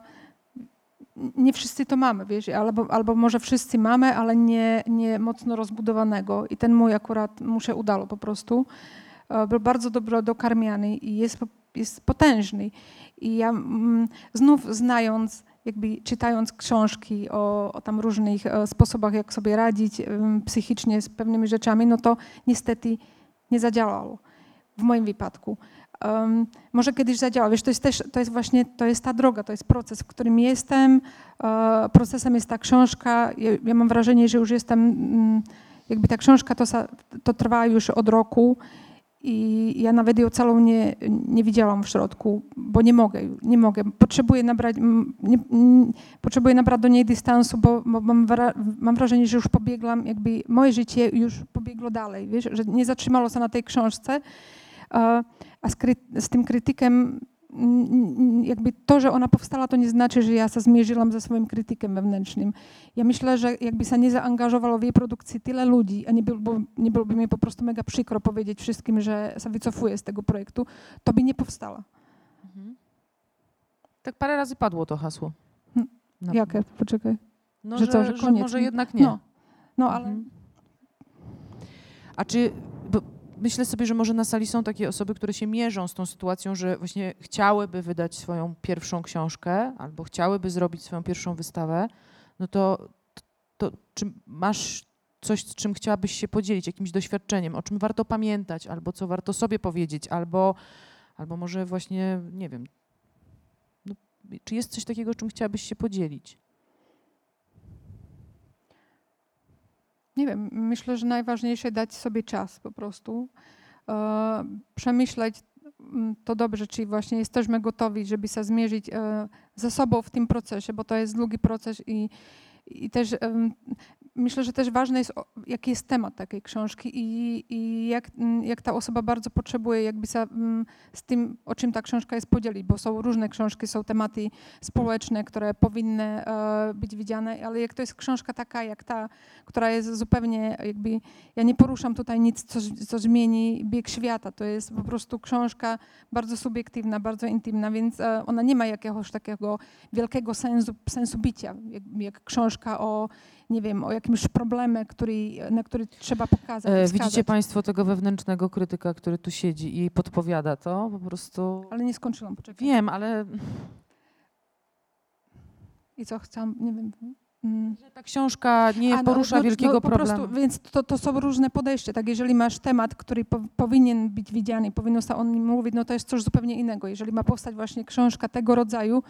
nie wszyscy to mamy, wiesz, albo, albo może wszyscy mamy, ale nie, nie mocno rozbudowanego. I ten mój akurat mu się udało po prostu. E, Był bardzo dobrze dokarmiany i jest, jest potężny. I ja mm, znów znając, jakby czytając książki o, o tam różnych e, sposobach, jak sobie radzić psychicznie z pewnymi rzeczami, no to niestety nie zadziałało w moim wypadku. Um, może kiedyś zadziała. Wiesz, to jest też, to jest właśnie, to jest ta droga, to jest proces, w którym jestem. E, procesem jest ta książka. Ja, ja mam wrażenie, że już jestem, mm, jakby ta książka to, to trwa już od roku i ja nawet ją całą nie, nie widziałam w środku, bo nie mogę, nie mogę. Potrzebuję nabrać, nie, mm, potrzebuję nabrać do niej dystansu, bo, bo mam, wra, mam wrażenie, że już pobiegłam, jakby moje życie już pobiegło dalej, wiesz, że nie zatrzymało się na tej książce. E, a z, kry, z tym krytykiem, jakby to, że ona powstała, to nie znaczy, że ja się zmierzyłam ze swoim krytykiem wewnętrznym. Ja myślę, że jakby się nie zaangażowało w jej produkcji tyle ludzi, a nie, byłoby, nie byłoby mi po prostu mega przykro powiedzieć wszystkim, że się wycofuję z tego projektu, to by nie powstała. Tak parę razy padło to hasło. Na- Jakie? Poczekaj. No, że że, co, że że może jednak nie. No, no ale Mhm. A czy, myślę sobie, że może na sali są takie osoby, które się mierzą z tą sytuacją, że właśnie chciałyby wydać swoją pierwszą książkę albo chciałyby zrobić swoją pierwszą wystawę, no to, to czy masz coś, z czym chciałabyś się podzielić, jakimś doświadczeniem, o czym warto pamiętać, albo co warto sobie powiedzieć, albo, albo może właśnie, nie wiem, no, czy jest coś takiego, czym chciałabyś się podzielić? Nie wiem, myślę, że najważniejsze dać sobie czas po prostu, e, przemyśleć mm, to dobrze, czy właśnie jesteśmy gotowi, żeby się zmierzyć e, ze sobą w tym procesie, bo to jest długi proces i, i też myślę, że też ważne jest, jaki jest temat takiej książki i, i jak, mm, jak ta osoba bardzo potrzebuje jakby się mm, z tym, o czym ta książka jest podzielić, bo są różne książki, są tematy społeczne, które powinny e, być widziane, ale jak to jest książka taka jak ta, która jest zupełnie jakby, ja nie poruszam tutaj nic, co, co zmieni bieg świata, to jest po prostu książka bardzo subiektywna, bardzo intymna, więc e, ona nie ma jakiegoś takiego wielkiego sensu, sensu bicia, jak, jak książka o, nie wiem, o jakimś problemie, który, na który trzeba pokazać. E, widzicie Państwo tego wewnętrznego krytyka, który tu siedzi i podpowiada to po prostu. Ale nie skończyłam, poczekaj. Wiem, ale I co chciałam, nie wiem. Mm. że ta książka nie A, no, porusza no, wielkiego no, po problemu. Prostu, więc to, to są różne podejścia. Tak? Jeżeli masz temat, który po, powinien być widziany, powinno się o nim mówić, no to jest coś zupełnie innego. Jeżeli ma powstać właśnie książka tego rodzaju,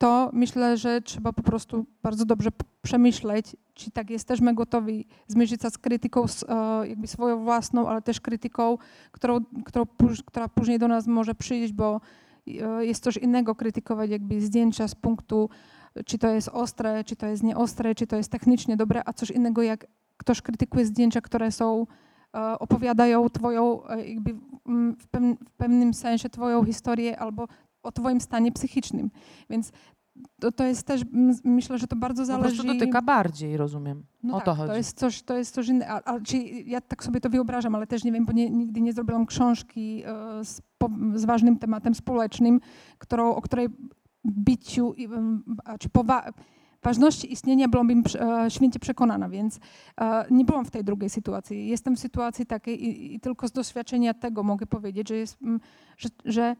to myślę, że trzeba po prostu bardzo dobrze przemyśleć, czy tak jesteśmy gotowi zmierzyć się z krytyką e, jakby swoją własną, ale też krytyką, którą, którą, która później do nas może przyjść, bo e, jest coś innego krytykować jakby zdjęcia z punktu czy to jest ostre, czy to jest nieostre, czy to jest technicznie dobre, a coś innego jak ktoś krytykuje zdjęcia, które są, e, opowiadają twoją, jakby w pewnym sensie twoją historię albo o twoim stanie psychicznym. Więc to, to jest też, myślę, że to bardzo Po zależy... prostu dotyka bardziej, rozumiem. No o tak, to chodzi. jest coś, to jest coś innego. A, a, czyli ja tak sobie to wyobrażam, ale też nie wiem, bo nie, nigdy nie zrobiłam książki e, z, po, z ważnym tematem społecznym, którą, o której biciu, czy powa- ważności istnienia byłabym e, święcie przekonana, więc e, nie byłam w tej drugiej sytuacji. Jestem w sytuacji takiej i, i tylko z doświadczenia tego mogę powiedzieć, że, jest, że, że,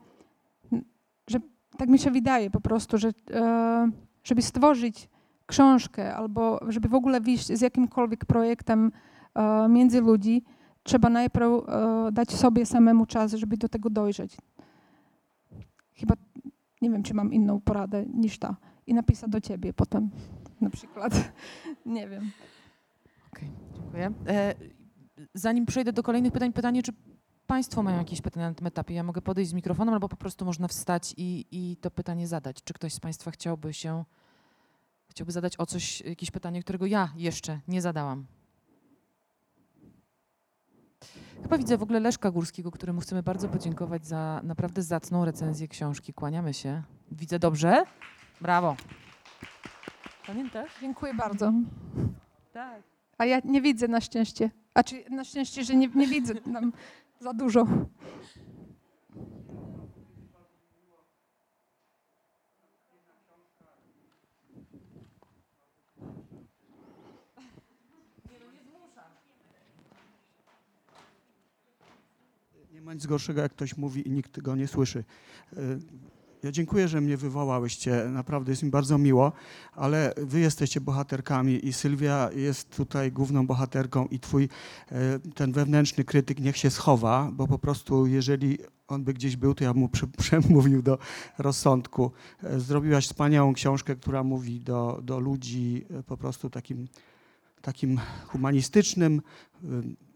że tak mi się wydaje po prostu, że e, żeby stworzyć książkę albo żeby w ogóle wyjść z jakimkolwiek projektem e, między ludzi, trzeba najpierw e, dać sobie samemu czas, żeby do tego dojrzeć. Chyba nie wiem, czy mam inną poradę niż ta. I napisać do ciebie potem na przykład. *laughs* nie wiem. Dziękuję. E, zanim przejdę do kolejnych pytań, pytanie, czy Państwo mają jakieś pytania na tym etapie? Ja mogę podejść z mikrofonem, albo po prostu można wstać i, i to pytanie zadać. Czy ktoś z Państwa chciałby się, chciałby zadać o coś, jakieś pytanie, którego ja jeszcze nie zadałam? Chyba widzę w ogóle Leszka Górskiego, któremu chcemy bardzo podziękować za naprawdę zacną recenzję książki. Kłaniamy się. Widzę dobrze? Brawo. Pamiętasz? Dziękuję bardzo. Tak. A ja nie widzę na szczęście. A czy na szczęście, że nie, nie widzę nam za dużo. Nie ma nic gorszego, jak ktoś mówi i nikt go nie słyszy. Ja dziękuję, że mnie wywołałyście. Naprawdę jest mi bardzo miło, ale wy jesteście bohaterkami i Sylwia jest tutaj główną bohaterką i twój e, ten wewnętrzny krytyk niech się schowa, bo po prostu jeżeli on by gdzieś był, to ja mu prze- *laughs* przemówił do rozsądku. E, Zrobiłaś wspaniałą książkę, która mówi do, do ludzi e, po prostu takim, takim humanistycznym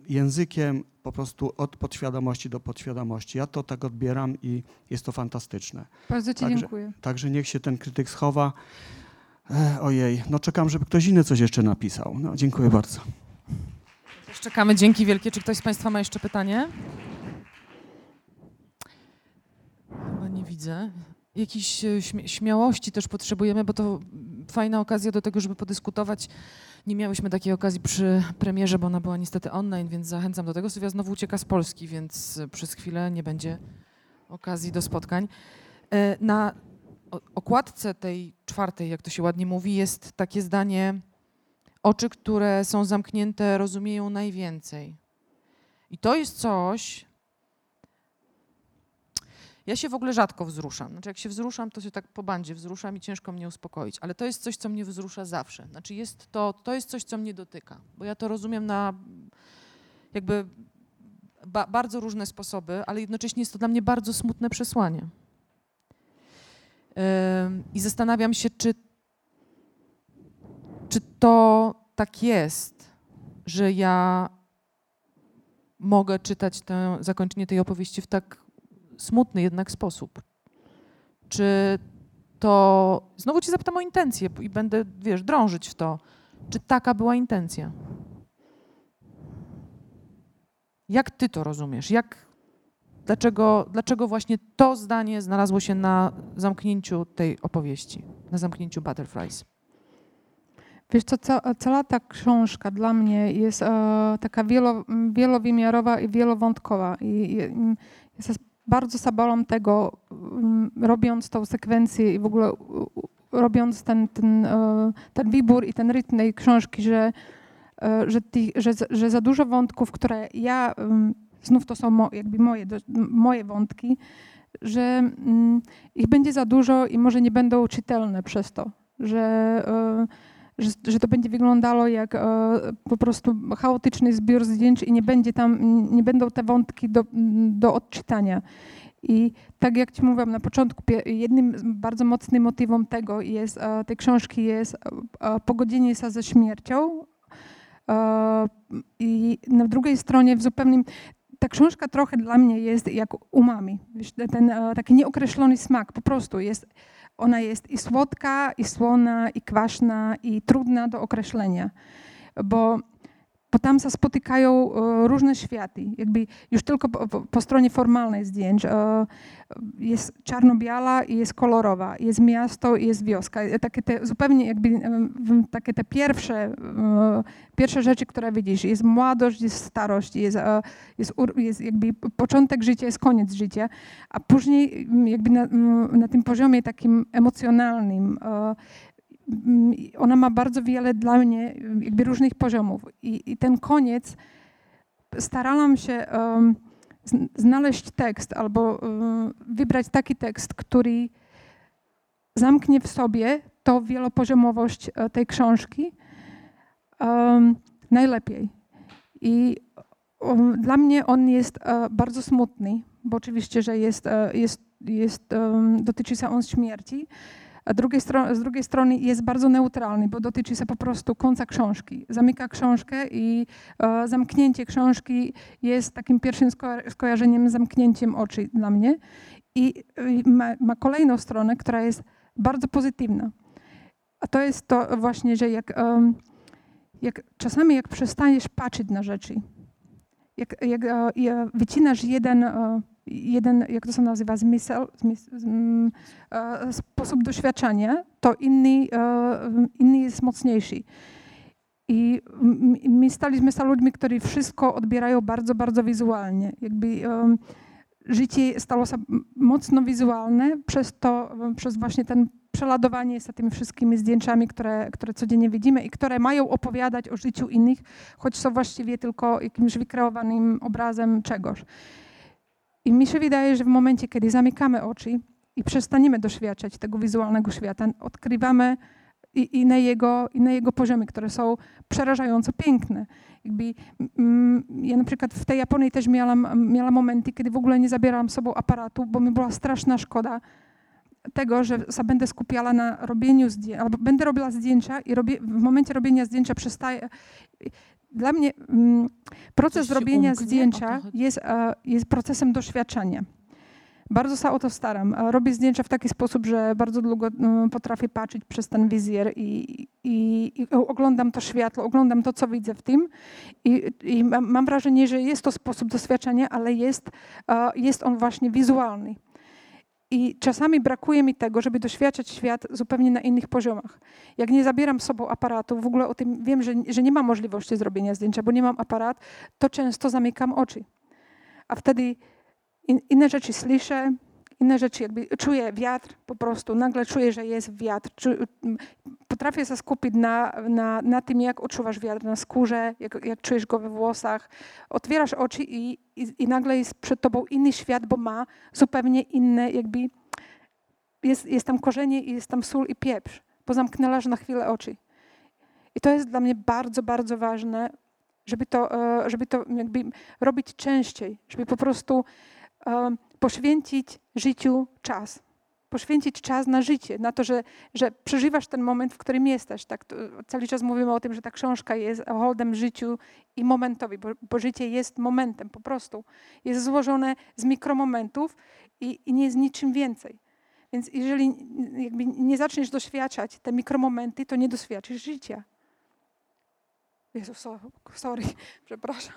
językiem, po prostu od podświadomości do podświadomości. Ja to tak odbieram i jest to fantastyczne. Bardzo Ci Także- dziękuję. Także niech się ten krytyk schowa. E, ojej, no czekam, żeby ktoś inny coś jeszcze napisał. No, dziękuję bardzo. Czekamy. Dzięki wielkie. Czy ktoś z Państwa ma jeszcze pytanie? Chyba nie widzę. Jakiejś e, śmiałości też potrzebujemy, bo to fajna okazja do tego, żeby podyskutować. Nie miałyśmy takiej okazji przy premierze, bo ona była niestety online, więc zachęcam do tego. Sylwia znowu ucieka z Polski, więc e, przez chwilę nie będzie okazji do spotkań. E, Na okładce tej czwartej, jak to się ładnie mówi, jest takie zdanie oczy, które są zamknięte, rozumieją najwięcej. I to jest coś. Ja się w ogóle rzadko wzruszam. Znaczy, jak się wzruszam, to się tak po bandzie wzruszam i ciężko mnie uspokoić. Ale to jest coś, co mnie wzrusza zawsze. Znaczy, jest to, to jest coś, co mnie dotyka. Bo ja to rozumiem na jakby ba, bardzo różne sposoby, ale jednocześnie jest to dla mnie bardzo smutne przesłanie. Ym, I zastanawiam się, czy czy to tak jest, że ja mogę czytać tę, zakończenie tej opowieści w tak smutny jednak sposób? Czy to. Znowu Cię zapytam o intencję i będę, wiesz, drążyć w to. Czy taka była intencja? Jak Ty to rozumiesz? Jak, dlaczego, dlaczego właśnie to zdanie znalazło się na zamknięciu tej opowieści, na zamknięciu Butterflies? Wiesz co, ca, cała ta książka dla mnie jest e, taka wielo, wielowymiarowa i wielowątkowa. I, i jest bardzo sabolą tego, mm, robiąc tą sekwencję i w ogóle robiąc ten, ten, e, ten wybór i ten rytm tej książki, że, e, że, ty, że, że za dużo wątków, które ja, mm, znów to są jakby moje, moje wątki, że mm, ich będzie za dużo i może nie będą czytelne przez to, że e, że, że to będzie wyglądało jak e, po prostu chaotyczny zbiór zdjęć i nie będzie tam, nie będą te wątki do, do odczytania. I tak jak ci mówiłam na początku, jednym bardzo mocnym motywem tego jest, e, tej książki jest e, pogodzenie się ze śmiercią. I na drugiej stronie w zupełnym ta książka trochę dla mnie jest jak umami. Ten taki nieokreślony smak po prostu jest ona jest i słodka, i słona, i kwaśna, i trudna do określenia, bo, bo tam się spotykają e, różne światy. Jakby już tylko po, po, stronie formalnej zdjęć e, jest czarno-biała i jest kolorowa, jest miasto i jest wioska. E, Takie te zupełnie jakby takie te pierwsze, pierwsze rzeczy, które widzisz. Jest młodość, jest starość, jest, jest, jest jakby początek życia, jest koniec życia a później jakby na, na tym poziomie takim emocjonalnym ona ma bardzo wiele dla mnie mm, jakby różnych poziomów i, i ten koniec starałam się zn- znaleźć tekst albo em, wybrać taki tekst, który zamknie w sobie tą wielopoziomowość e, tej książki em, najlepiej. I um, dla mnie on jest e, bardzo smutny, bo oczywiście, że jest, e, jest, jest, dotyczy się on śmierci. A drugiej z drugiej strony jest bardzo neutralny, bo dotyczy się po prostu końca książki. Zamyka książkę i e, zamknięcie książki jest takim pierwszym sko- skojarzeniem zamknięciem oczy dla mnie. I e, ma, ma kolejną stronę, która jest bardzo pozytywna. A to jest to właśnie, że jak, em, jak czasami jak przestaniesz patrzeć na rzeczy, jak, jak e, e, wycinasz jeden, e, jeden, jak to się nazywa, mm, e, sposób doświadczenia, to inny e, inny jest mocniejszy. I my staliśmy się ludźmi, którzy wszystko odbierają bardzo, bardzo wizualnie. Jakby um, życie stało się mocno wizualne przez to, przez właśnie ten przeladowanie z tymi wszystkimi zdjęciami, które, które codziennie widzimy i które mają opowiadać o życiu innych, choć są właściwie tylko jakimś wykreowanym obrazem czegoś. I mi się wydaje, że w momencie, kiedy zamykamy oczy i przestaniemy doświadczać tego wizualnego świata, odkrywamy i, na, jego, i na jego poziomie, które są przerażająco piękne. Jakby, mm, ja na przykład w tej Japonii też miałam, miałam momenty, kiedy w ogóle nie zabierałam sobą aparatu, bo mi była straszna szkoda tego, że będę skupiała na robieniu zdjęć, albo będę robiła zdjęcia i robię, w momencie robienia zdjęcia przestaje. Dla mnie mm, proces robienia umknie, zdjęcia jest, e, jest procesem doświadczenia. Bardzo się o to staram. Robię zdjęcia w taki sposób, że bardzo długo mm, potrafię patrzeć przez ten wizjer i, i, i oglądam to światło, oglądam to, co widzę w tym i, i mam wrażenie, że jest to sposób doświadczenia, ale jest, jest on właśnie wizualny. I czasami brakuje mi tego, żeby doświadczać świat zupełnie na innych poziomach. Jak nie zabieram sobą aparatu, w ogóle o tym wiem, że, że nie mam możliwości zrobienia zdjęcia, bo nie mam aparat, to często zamykam oczy. A wtedy in, inne rzeczy słyszę, inne rzeczy jakby czuję wiatr po prostu, nagle czuję, że jest wiatr. Potrafię się skupić na, na, na tym, jak odczuwasz wiatr na skórze, jak, jak czujesz go we włosach. Otwierasz oczy i, i, i nagle jest przed tobą inny świat, bo ma zupełnie inne jakby... Jest, jest tam korzenie i jest tam sól i pieprz. Pozamknęłaś na chwilę oczy. I to jest dla mnie bardzo, bardzo ważne, żeby to, e, żeby to jakby robić częściej, żeby po prostu poświęcić życiu czas. Poświęcić czas na życie, na to, że, że przeżywasz ten moment, w którym jesteś. Tak, cały czas mówimy o tym, że ta książka jest holdem życiu i momentowi, bo, bo życie jest momentem po prostu. Jest złożone z mikromomentów i, i nie z niczym więcej. Więc jeżeli nie zaczniesz doświadczać te mikromomenty, to nie doświadczysz życia. Jezus, sorry, *laughs* przepraszam.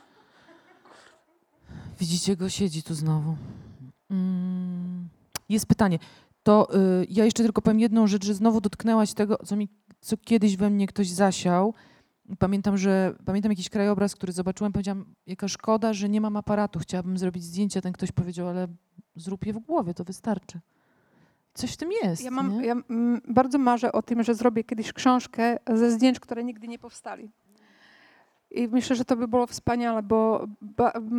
Widzicie go, siedzi tu znowu. Mm, jest pytanie. To y, ja jeszcze tylko powiem jedną rzecz, że znowu dotknęłaś tego, co, mi, co kiedyś we mnie ktoś zasiał. Pamiętam, że pamiętam jakiś krajobraz, który zobaczyłem, powiedziałam, jaka szkoda, że nie mam aparatu, chciałabym zrobić zdjęcia. Ten ktoś powiedział, ale zrób je w głowie, to wystarczy. Coś w tym jest. Ja, mam, ja mm, bardzo marzę o tym, że zrobię kiedyś książkę ze zdjęć, które nigdy nie powstali. I myślę, że to by było wspaniale, bo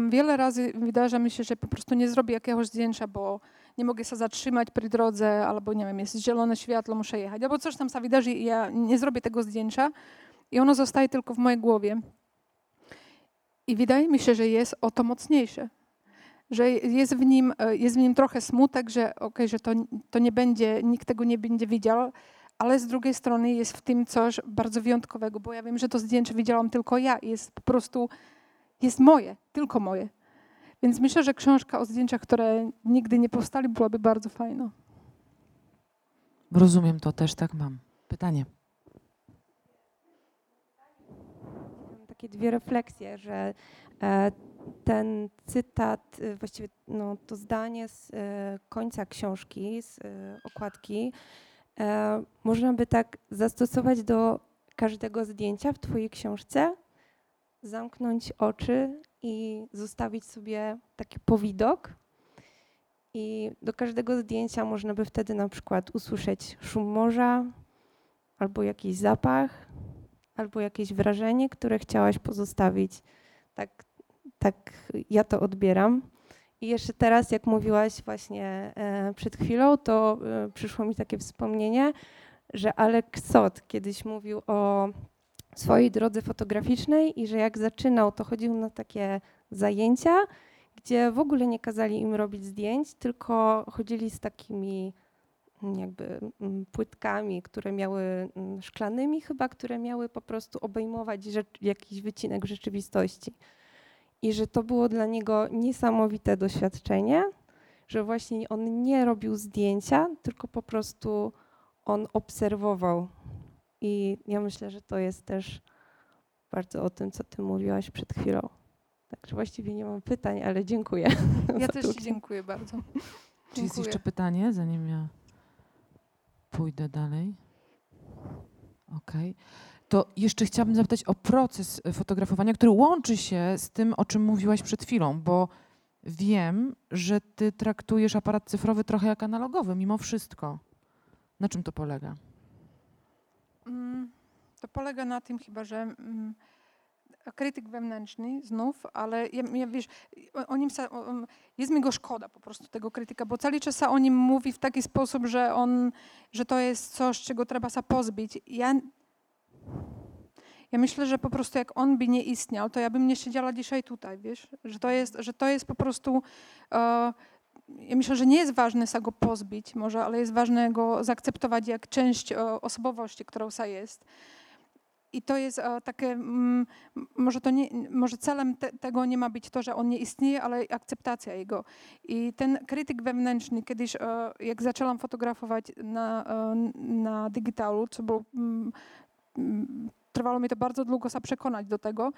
wiele razy wydarza mi się, że po prostu nie zrobię jakiegoś zdjęcia, bo nie mogę się zatrzymać przy drodze, albo nie wiem, jest zielone światło, muszę jechać, albo coś tam się wydarzy i ja nie zrobię tego zdjęcia i ono zostaje tylko w mojej głowie. I wydaje mi się, że jest o to mocniejsze. Że jest w nim, jest w nim trochę smutek, że okay, że to, to nie będzie, nikt tego nie będzie widział, ale z drugiej strony jest w tym coś bardzo wyjątkowego, bo ja wiem, że to zdjęcie widziałam tylko ja i jest po prostu, jest moje, tylko moje. Więc myślę, że książka o zdjęciach, które nigdy nie powstali, byłaby bardzo fajna. Rozumiem to, też tak mam. Pytanie. Mam takie dwie refleksje, że e, ten cytat, e, właściwie no, to zdanie z e, końca książki, z okładki, e, można by tak zastosować do każdego zdjęcia w Twojej książce, zamknąć oczy i zostawić sobie taki powidok. I do każdego zdjęcia można by wtedy na przykład usłyszeć szum morza, albo jakiś zapach, albo jakieś wrażenie, które chciałaś pozostawić. Tak, tak ja to odbieram. I jeszcze teraz, jak mówiłaś właśnie e, przed chwilą, to e, przyszło mi takie wspomnienie, że Alek Sot kiedyś mówił o swojej drodze fotograficznej i że jak zaczynał, to chodził na takie zajęcia, gdzie w ogóle nie kazali im robić zdjęć, tylko chodzili z takimi mm, jakby mm, płytkami, które miały mm, szklanymi chyba, które miały po prostu obejmować jakiś wycinek rzeczywistości i że to było dla niego niesamowite doświadczenie, że właśnie on nie robił zdjęcia, tylko po prostu on obserwował. I ja myślę, że to jest też bardzo o tym, co ty mówiłaś przed chwilą. Także właściwie nie mam pytań, ale dziękuję. *laughs* Ja też ci dziękuję bardzo. Czy dziękuję. jest jeszcze pytanie, zanim ja pójdę dalej? Okej. To jeszcze chciałabym zapytać o proces e, fotografowania, który łączy się z tym, o czym mówiłaś przed chwilą, bo wiem, że ty traktujesz aparat cyfrowy trochę jak analogowy, mimo wszystko. Na czym to polega? Mm, To polega na tym chyba, że mm, krytyk wewnętrzny znów, ale ja, ja wiesz, o, nim jest mi go szkoda po prostu tego krytyka, bo cały czas o nim mówi w taki sposób, że on, że to jest coś, czego trzeba się pozbyć. Ja, ja myślę, że po prostu jak on by nie istniał, to ja bym nie siedziała dzisiaj tutaj, wiesz, że to jest, że to jest po prostu e, ja myślę, że nie jest ważne się go pozbyć może, ale jest ważne go zaakceptować jak część e, osobowości, którą sa jest. I to jest e, takie, mm, może, to nie, może celem te, tego nie ma być to, że on nie istnieje, ale akceptacja jego. I ten krytyk wewnętrzny, kiedyś e, jak zaczęłam fotografować na, na digitalu, co było, mm, trwało mi to bardzo długo przekonać do tego,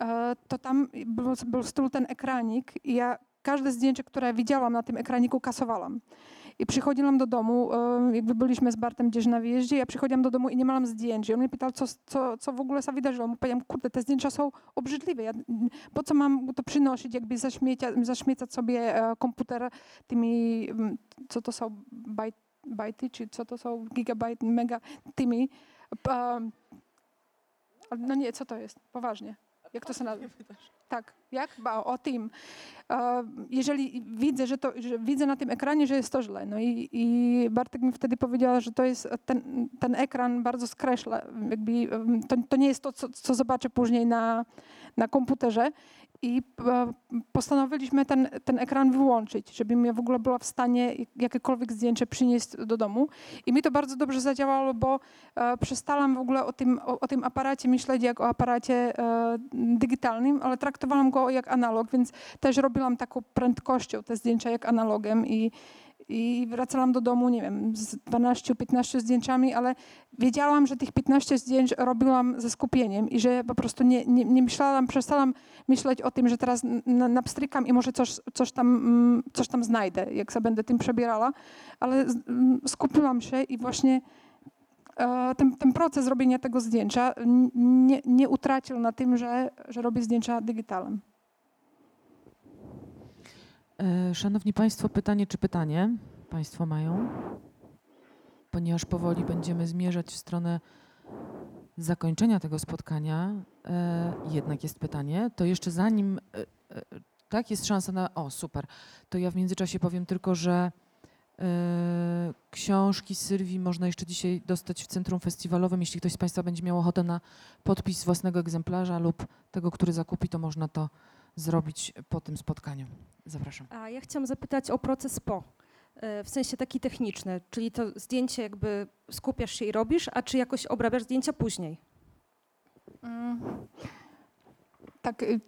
e, to tam był, był ten ekranik i ja każde zdjęcie, które widziałam na tym ekraniku, kasowałam. I przychodziłam do domu, e, jakby byliśmy z Bartem gdzieś na wyjeździe, ja przychodziłam do domu i nie miałam zdjęć. I on mnie pytał, co, co, co w ogóle się wydarzyło. Mu powiedziałam, kurde, te zdjęcia są obrzydliwe. Ja, po co mam to przynosić, jakby zaśmiecia, zaśmiecać sobie e, komputer tymi, co to są, bajt, bajty, czy co to są, gigabajty, mega, tymi. E, no nie, co to jest? Poważnie. Jak to się nazywa? Tak, jak? Ba, o tym. E, Jeżeli widzę, że to, że widzę na tym ekranie, że jest to źle. No i, i Bartek mi wtedy powiedział, że to jest ten, ten ekran bardzo skreśla. Jakby, to, to nie jest to, co, co zobaczę później na, na komputerze. I e, postanowiliśmy ten, ten ekran wyłączyć, żebym ja w ogóle była w stanie jakiekolwiek zdjęcie przynieść do domu. I mi to bardzo dobrze zadziałało, bo e, przestałam w ogóle o tym, o, o tym aparacie myśleć jak o aparacie e, digitalnym, ale traktowałam go jak analog, więc też robiłam taką prędkością te zdjęcia jak analogiem i, i wracałam do domu, nie wiem, z 12-15 zdjęciami, ale wiedziałam, że tych 15 zdjęć robiłam ze skupieniem i że po prostu nie, nie, nie myślałam, przestałam myśleć o tym, że teraz na- napstrykam i może coś, coś, tam, mm, coś tam znajdę, jak sobie będę tym przebierała, ale mm, skupiłam się i właśnie e, ten, ten proces robienia tego zdjęcia nie, nie utracił na tym, że, że robię zdjęcia digitalem. E, Szanowni Państwo, pytanie czy pytanie Państwo mają? Ponieważ powoli będziemy zmierzać w stronę zakończenia tego spotkania, e, jednak jest pytanie, to jeszcze zanim, e, tak, jest szansa na, o super, to ja w międzyczasie powiem tylko, że książki Sylwii można jeszcze dzisiaj dostać w Centrum Festiwalowym. Jeśli ktoś z Państwa będzie miał ochotę na podpis własnego egzemplarza lub tego, który zakupi, to można to zrobić po tym spotkaniu. Zapraszam. A ja chciałam zapytać o proces po, e, w sensie taki techniczny, czyli to zdjęcie jakby skupiasz się i robisz, a czy jakoś obrabiasz zdjęcia później? Mm. Tak, y,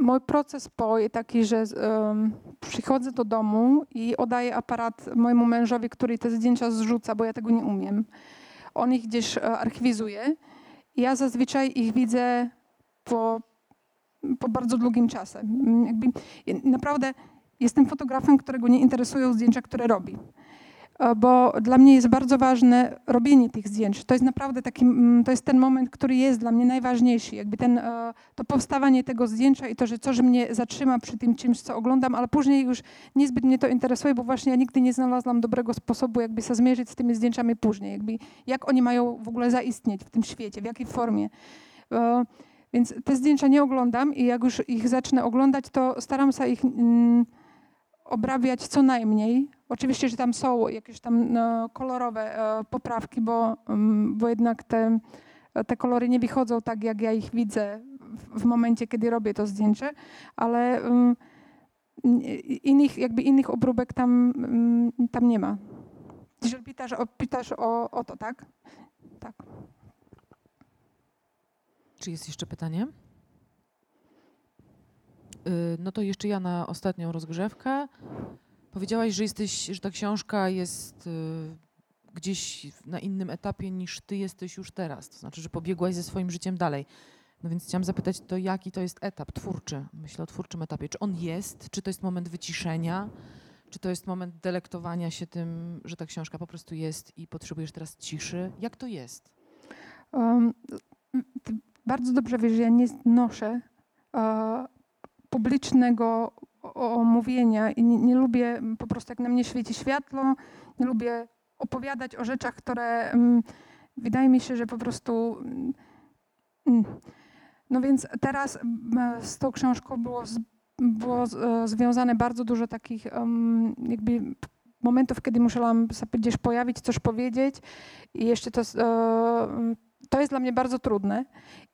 mój proces po jest taki, że em, przychodzę do domu i oddaję aparat mojemu mężowi, który te zdjęcia zrzuca, bo ja tego nie umiem. On ich gdzieś e, archiwizuje i ja zazwyczaj ich widzę po, po bardzo długim czasie. Mm, Jakby, naprawdę jestem fotografem, którego nie interesują zdjęcia, które robi. E, Bo dla mnie jest bardzo ważne robienie tych zdjęć. To jest naprawdę taki, mm, to jest ten moment, który jest dla mnie najważniejszy. Jakby ten, e, to powstawanie tego zdjęcia i to, że coś mnie zatrzyma przy tym czymś, co oglądam, ale później już niezbyt mnie to interesuje, bo właśnie ja nigdy nie znalazłam dobrego sposobu, jakby się zmierzyć z tymi zdjęciami później. Jakby, jak oni mają w ogóle zaistnieć w tym świecie, w jakiej formie. Więc te zdjęcia nie oglądam i jak już ich zacznę oglądać, to staram się ich mm, obrabiać co najmniej. Oczywiście, że tam są jakieś tam no, kolorowe e, poprawki, bo, mm, bo jednak te, te kolory nie wychodzą tak, jak ja ich widzę w, w momencie, kiedy robię to zdjęcie, ale mm, innych, jakby innych obróbek tam, mm, tam nie ma. Jeżeli pytasz o, pytasz o, o to, tak? Tak. Czy jest jeszcze pytanie? Y, No to jeszcze ja na ostatnią rozgrzewkę. Powiedziałaś, że jesteś, że ta książka jest y, gdzieś na innym etapie niż ty jesteś już teraz. To znaczy, że pobiegłaś ze swoim życiem dalej. No więc chciałam zapytać, to jaki to jest etap twórczy? Myślę o twórczym etapie. Czy on jest? Czy to jest moment wyciszenia? Czy to jest moment delektowania się tym, że ta książka po prostu jest i potrzebujesz teraz ciszy? Jak to jest? Um, bardzo dobrze wiesz, że ja nie znoszę e, publicznego omówienia i nie, nie lubię po prostu, jak na mnie świeci światło, nie lubię opowiadać o rzeczach, które mm, wydaje mi się, że po prostu. mm, mm. No więc teraz mm, z tą książką było, było e, związane bardzo dużo takich jakby momentów, kiedy musiałam sobie gdzieś pojawić, coś powiedzieć i jeszcze to, e, to jest dla mnie bardzo trudne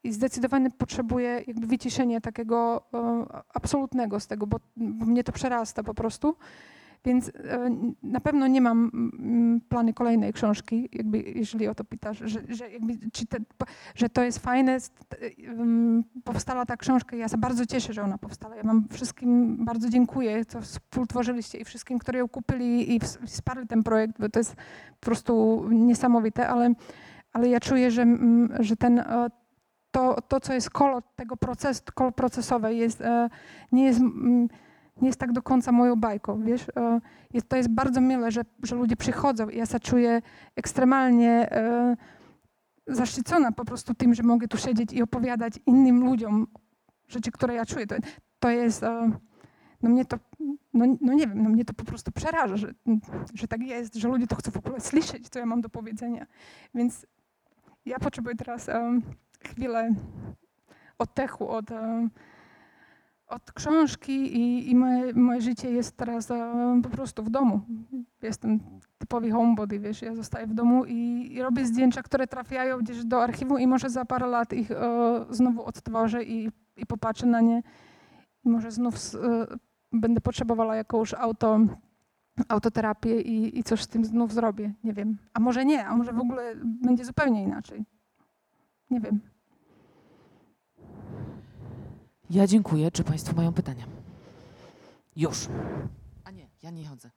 i zdecydowanie potrzebuję jakby wyciszenia takiego e, absolutnego z tego, bo, mnie to przerasta po prostu. Więc e, na pewno nie mam mm, plany kolejnej książki, jakby, jeżeli o to pytasz, że, że, jakby, te, że to jest fajne. st- ym, Powstała ta książka i ja się bardzo cieszę, że ona powstała. Ja wam wszystkim bardzo dziękuję, co współtworzyliście i wszystkim, którzy ją kupili i ws- wsparli ten projekt, bo to jest po prostu niesamowite, ale, ale ja czuję, że, mm, że ten, e, to, to, co jest kolo tego procesu, kolo procesowe jest, e, nie jest mm, nie jest tak do końca moją bajką, wiesz. E, Jest, to jest bardzo mile, że, że ludzie przychodzą i ja się czuję ekstremalnie zaszczycona po prostu tym, że mogę tu siedzieć i opowiadać innym ludziom rzeczy, które ja czuję. To, to jest, no mnie to, no, no nie wiem, no mnie to po prostu przeraża, że, że tak jest, że ludzie to chcą w ogóle słyszeć, co ja mam do powiedzenia. Więc ja potrzebuję teraz e, chwilę oddechu od, e, od książki i, i moje, moje życie jest teraz e, po prostu w domu. Jestem typowy homebody, wiesz, ja zostaję w domu i, i robię zdjęcia, które trafiają gdzieś do archiwum i może za parę lat ich e, znowu odtworzę i, i popatrzę na nie. I może znów e, będę potrzebowała jakąś auto, autoterapię i, i coś z tym znów zrobię. Nie wiem. A może nie, a może w ogóle będzie zupełnie inaczej. Nie wiem. Ja dziękuję. Czy Państwo mają pytania? Już. A nie, ja nie chodzę.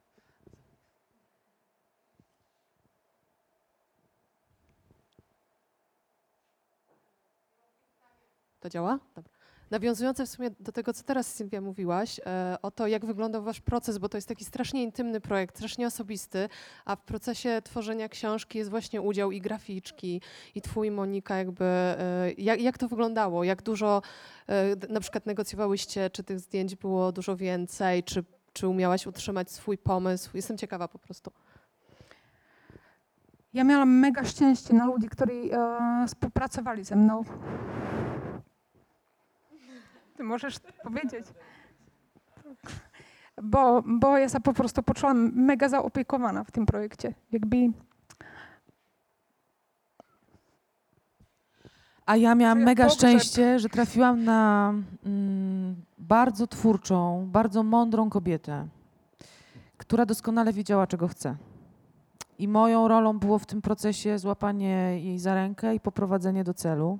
To działa? Dobra. Nawiązujące w sumie do tego, co teraz Sylwia mówiłaś, e, o to, jak wyglądał wasz proces, bo to jest taki strasznie intymny projekt, strasznie osobisty, a w procesie tworzenia książki jest właśnie udział i graficzki, i twój, Monika, jakby, e, jak, jak to wyglądało? Jak dużo e, na przykład negocjowałyście, czy tych zdjęć było dużo więcej, czy, czy umiałaś utrzymać swój pomysł? Jestem ciekawa po prostu. Ja miałam mega szczęście na ludzi, którzy e, współpracowali ze mną. Ty możesz powiedzieć. Bo, bo ja się po prostu poczułam mega zaopiekowana w tym projekcie. Jakby A ja miałam mega pogrzeb. szczęście, że trafiłam na mm, bardzo twórczą, bardzo mądrą kobietę, która doskonale wiedziała, czego chce. I moją rolą było w tym procesie złapanie jej za rękę i poprowadzenie do celu.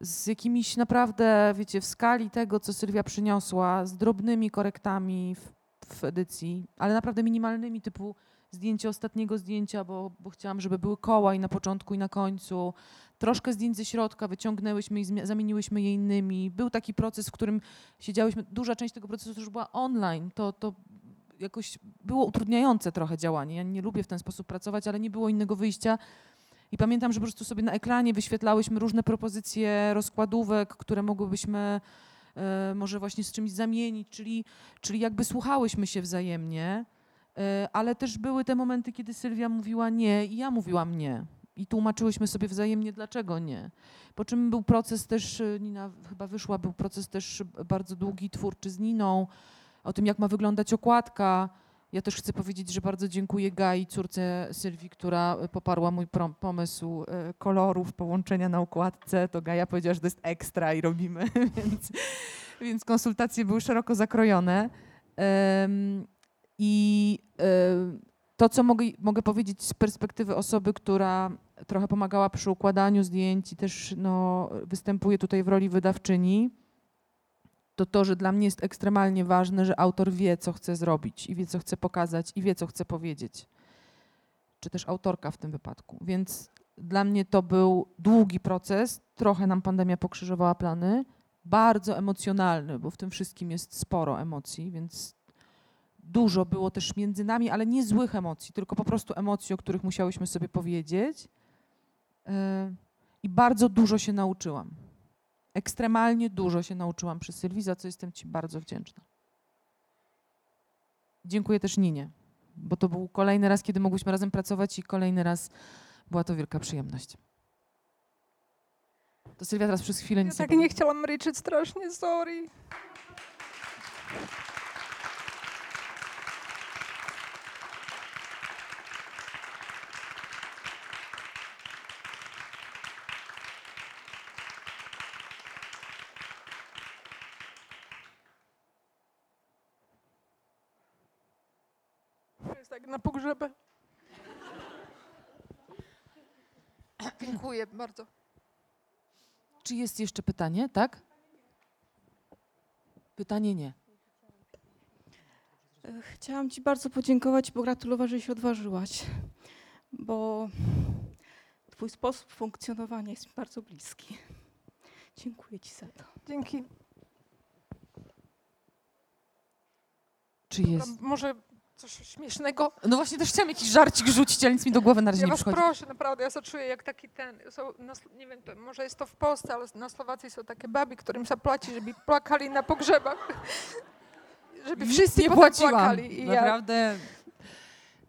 Z jakimiś naprawdę, wiecie, w skali tego, co Sylwia przyniosła, z drobnymi korektami w, w edycji, ale naprawdę minimalnymi, typu zdjęcie ostatniego zdjęcia, bo, bo chciałam, żeby były koła i na początku, i na końcu troszkę zdjęć ze środka wyciągnęłyśmy i zamieniłyśmy je innymi. Był taki proces, w którym siedziałyśmy, duża część tego procesu już była online. To, to jakoś było utrudniające trochę działanie. Ja nie lubię w ten sposób pracować, ale nie było innego wyjścia. I pamiętam, że po prostu sobie na ekranie wyświetlałyśmy różne propozycje rozkładówek, które mogłybyśmy e, może właśnie z czymś zamienić, czyli, czyli jakby słuchałyśmy się wzajemnie, e, ale też były te momenty, kiedy Sylwia mówiła nie i ja mówiłam nie. I tłumaczyłyśmy sobie wzajemnie, dlaczego nie. Po czym był proces też, y, Nina chyba wyszła, był proces też bardzo długi, twórczy z Niną, o tym, jak ma wyglądać okładka. Ja też chcę powiedzieć, że bardzo dziękuję Gai, córce Sylwii, która y, poparła mój pomysł y, kolorów, połączenia na okładce. To Gaja powiedziała, że to jest ekstra i robimy, *laughs* więc, więc konsultacje były szeroko zakrojone. I em, to, co mogę, mogę powiedzieć z perspektywy osoby, która trochę pomagała przy układaniu zdjęć i też no, występuje tutaj w roli wydawczyni, to to, że dla mnie jest ekstremalnie ważne, że autor wie, co chce zrobić i wie, co chce pokazać i wie, co chce powiedzieć. Czy też autorka w tym wypadku. Więc dla mnie to był długi proces, trochę nam pandemia pokrzyżowała plany, bardzo emocjonalny, bo w tym wszystkim jest sporo emocji, więc dużo było też między nami, ale nie złych emocji, tylko po prostu emocji, o których musiałyśmy sobie powiedzieć. E, bardzo dużo się nauczyłam. Ekstremalnie dużo się nauczyłam przy Sylwii, za co jestem Ci bardzo wdzięczna. Dziękuję też Ninie, bo to był kolejny raz, kiedy mogłyśmy razem pracować i kolejny raz była to wielka przyjemność. To Sylwia teraz przez chwilę Ja nic tak nie nie powie. chciałam ryczeć strasznie, sorry. Na pogrzebę. Dziękuję bardzo. Czy jest jeszcze pytanie, tak? Pytanie nie. E, Chciałam Ci bardzo podziękować i pogratulować, że się odważyłaś, bo Twój sposób funkcjonowania jest mi bardzo bliski. Dziękuję Ci za to. Dzięki. Czy jest? Może coś śmiesznego? No właśnie też chciałam jakiś żarcik rzucić, ale nic mi do głowy na razie Ja nie was przychodzi. proszę, naprawdę, ja się czuję jak taki ten, są, na, nie wiem, to, może jest to w Polsce, ale na Słowacji są takie baby, którym zapłaci, żeby płakali na pogrzebach. *laughs* żeby wszyscy nie płaciłam. płakali. I ja, Naprawdę.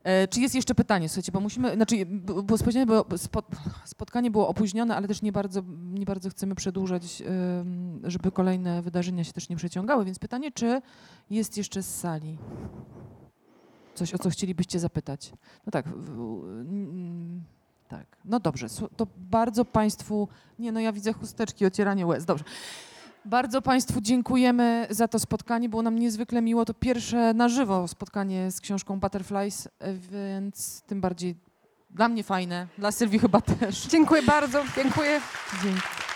E, czy jest jeszcze pytanie? Słuchajcie, bo musimy, znaczy było bo spot, spotkanie było opóźnione, ale też nie bardzo, nie bardzo chcemy przedłużać, żeby kolejne wydarzenia się też nie przeciągały, więc pytanie, czy jest jeszcze z sali coś, o co chcielibyście zapytać? No tak, tak. No dobrze, to bardzo Państwu, nie no ja widzę chusteczki, ocieranie łez, dobrze. Bardzo Państwu dziękujemy za to spotkanie. Było nam niezwykle miło. To pierwsze na żywo spotkanie z książką Butterflies, więc tym bardziej dla mnie fajne, dla Sylwii chyba też. Dziękuję bardzo, dziękuję. Dzięki.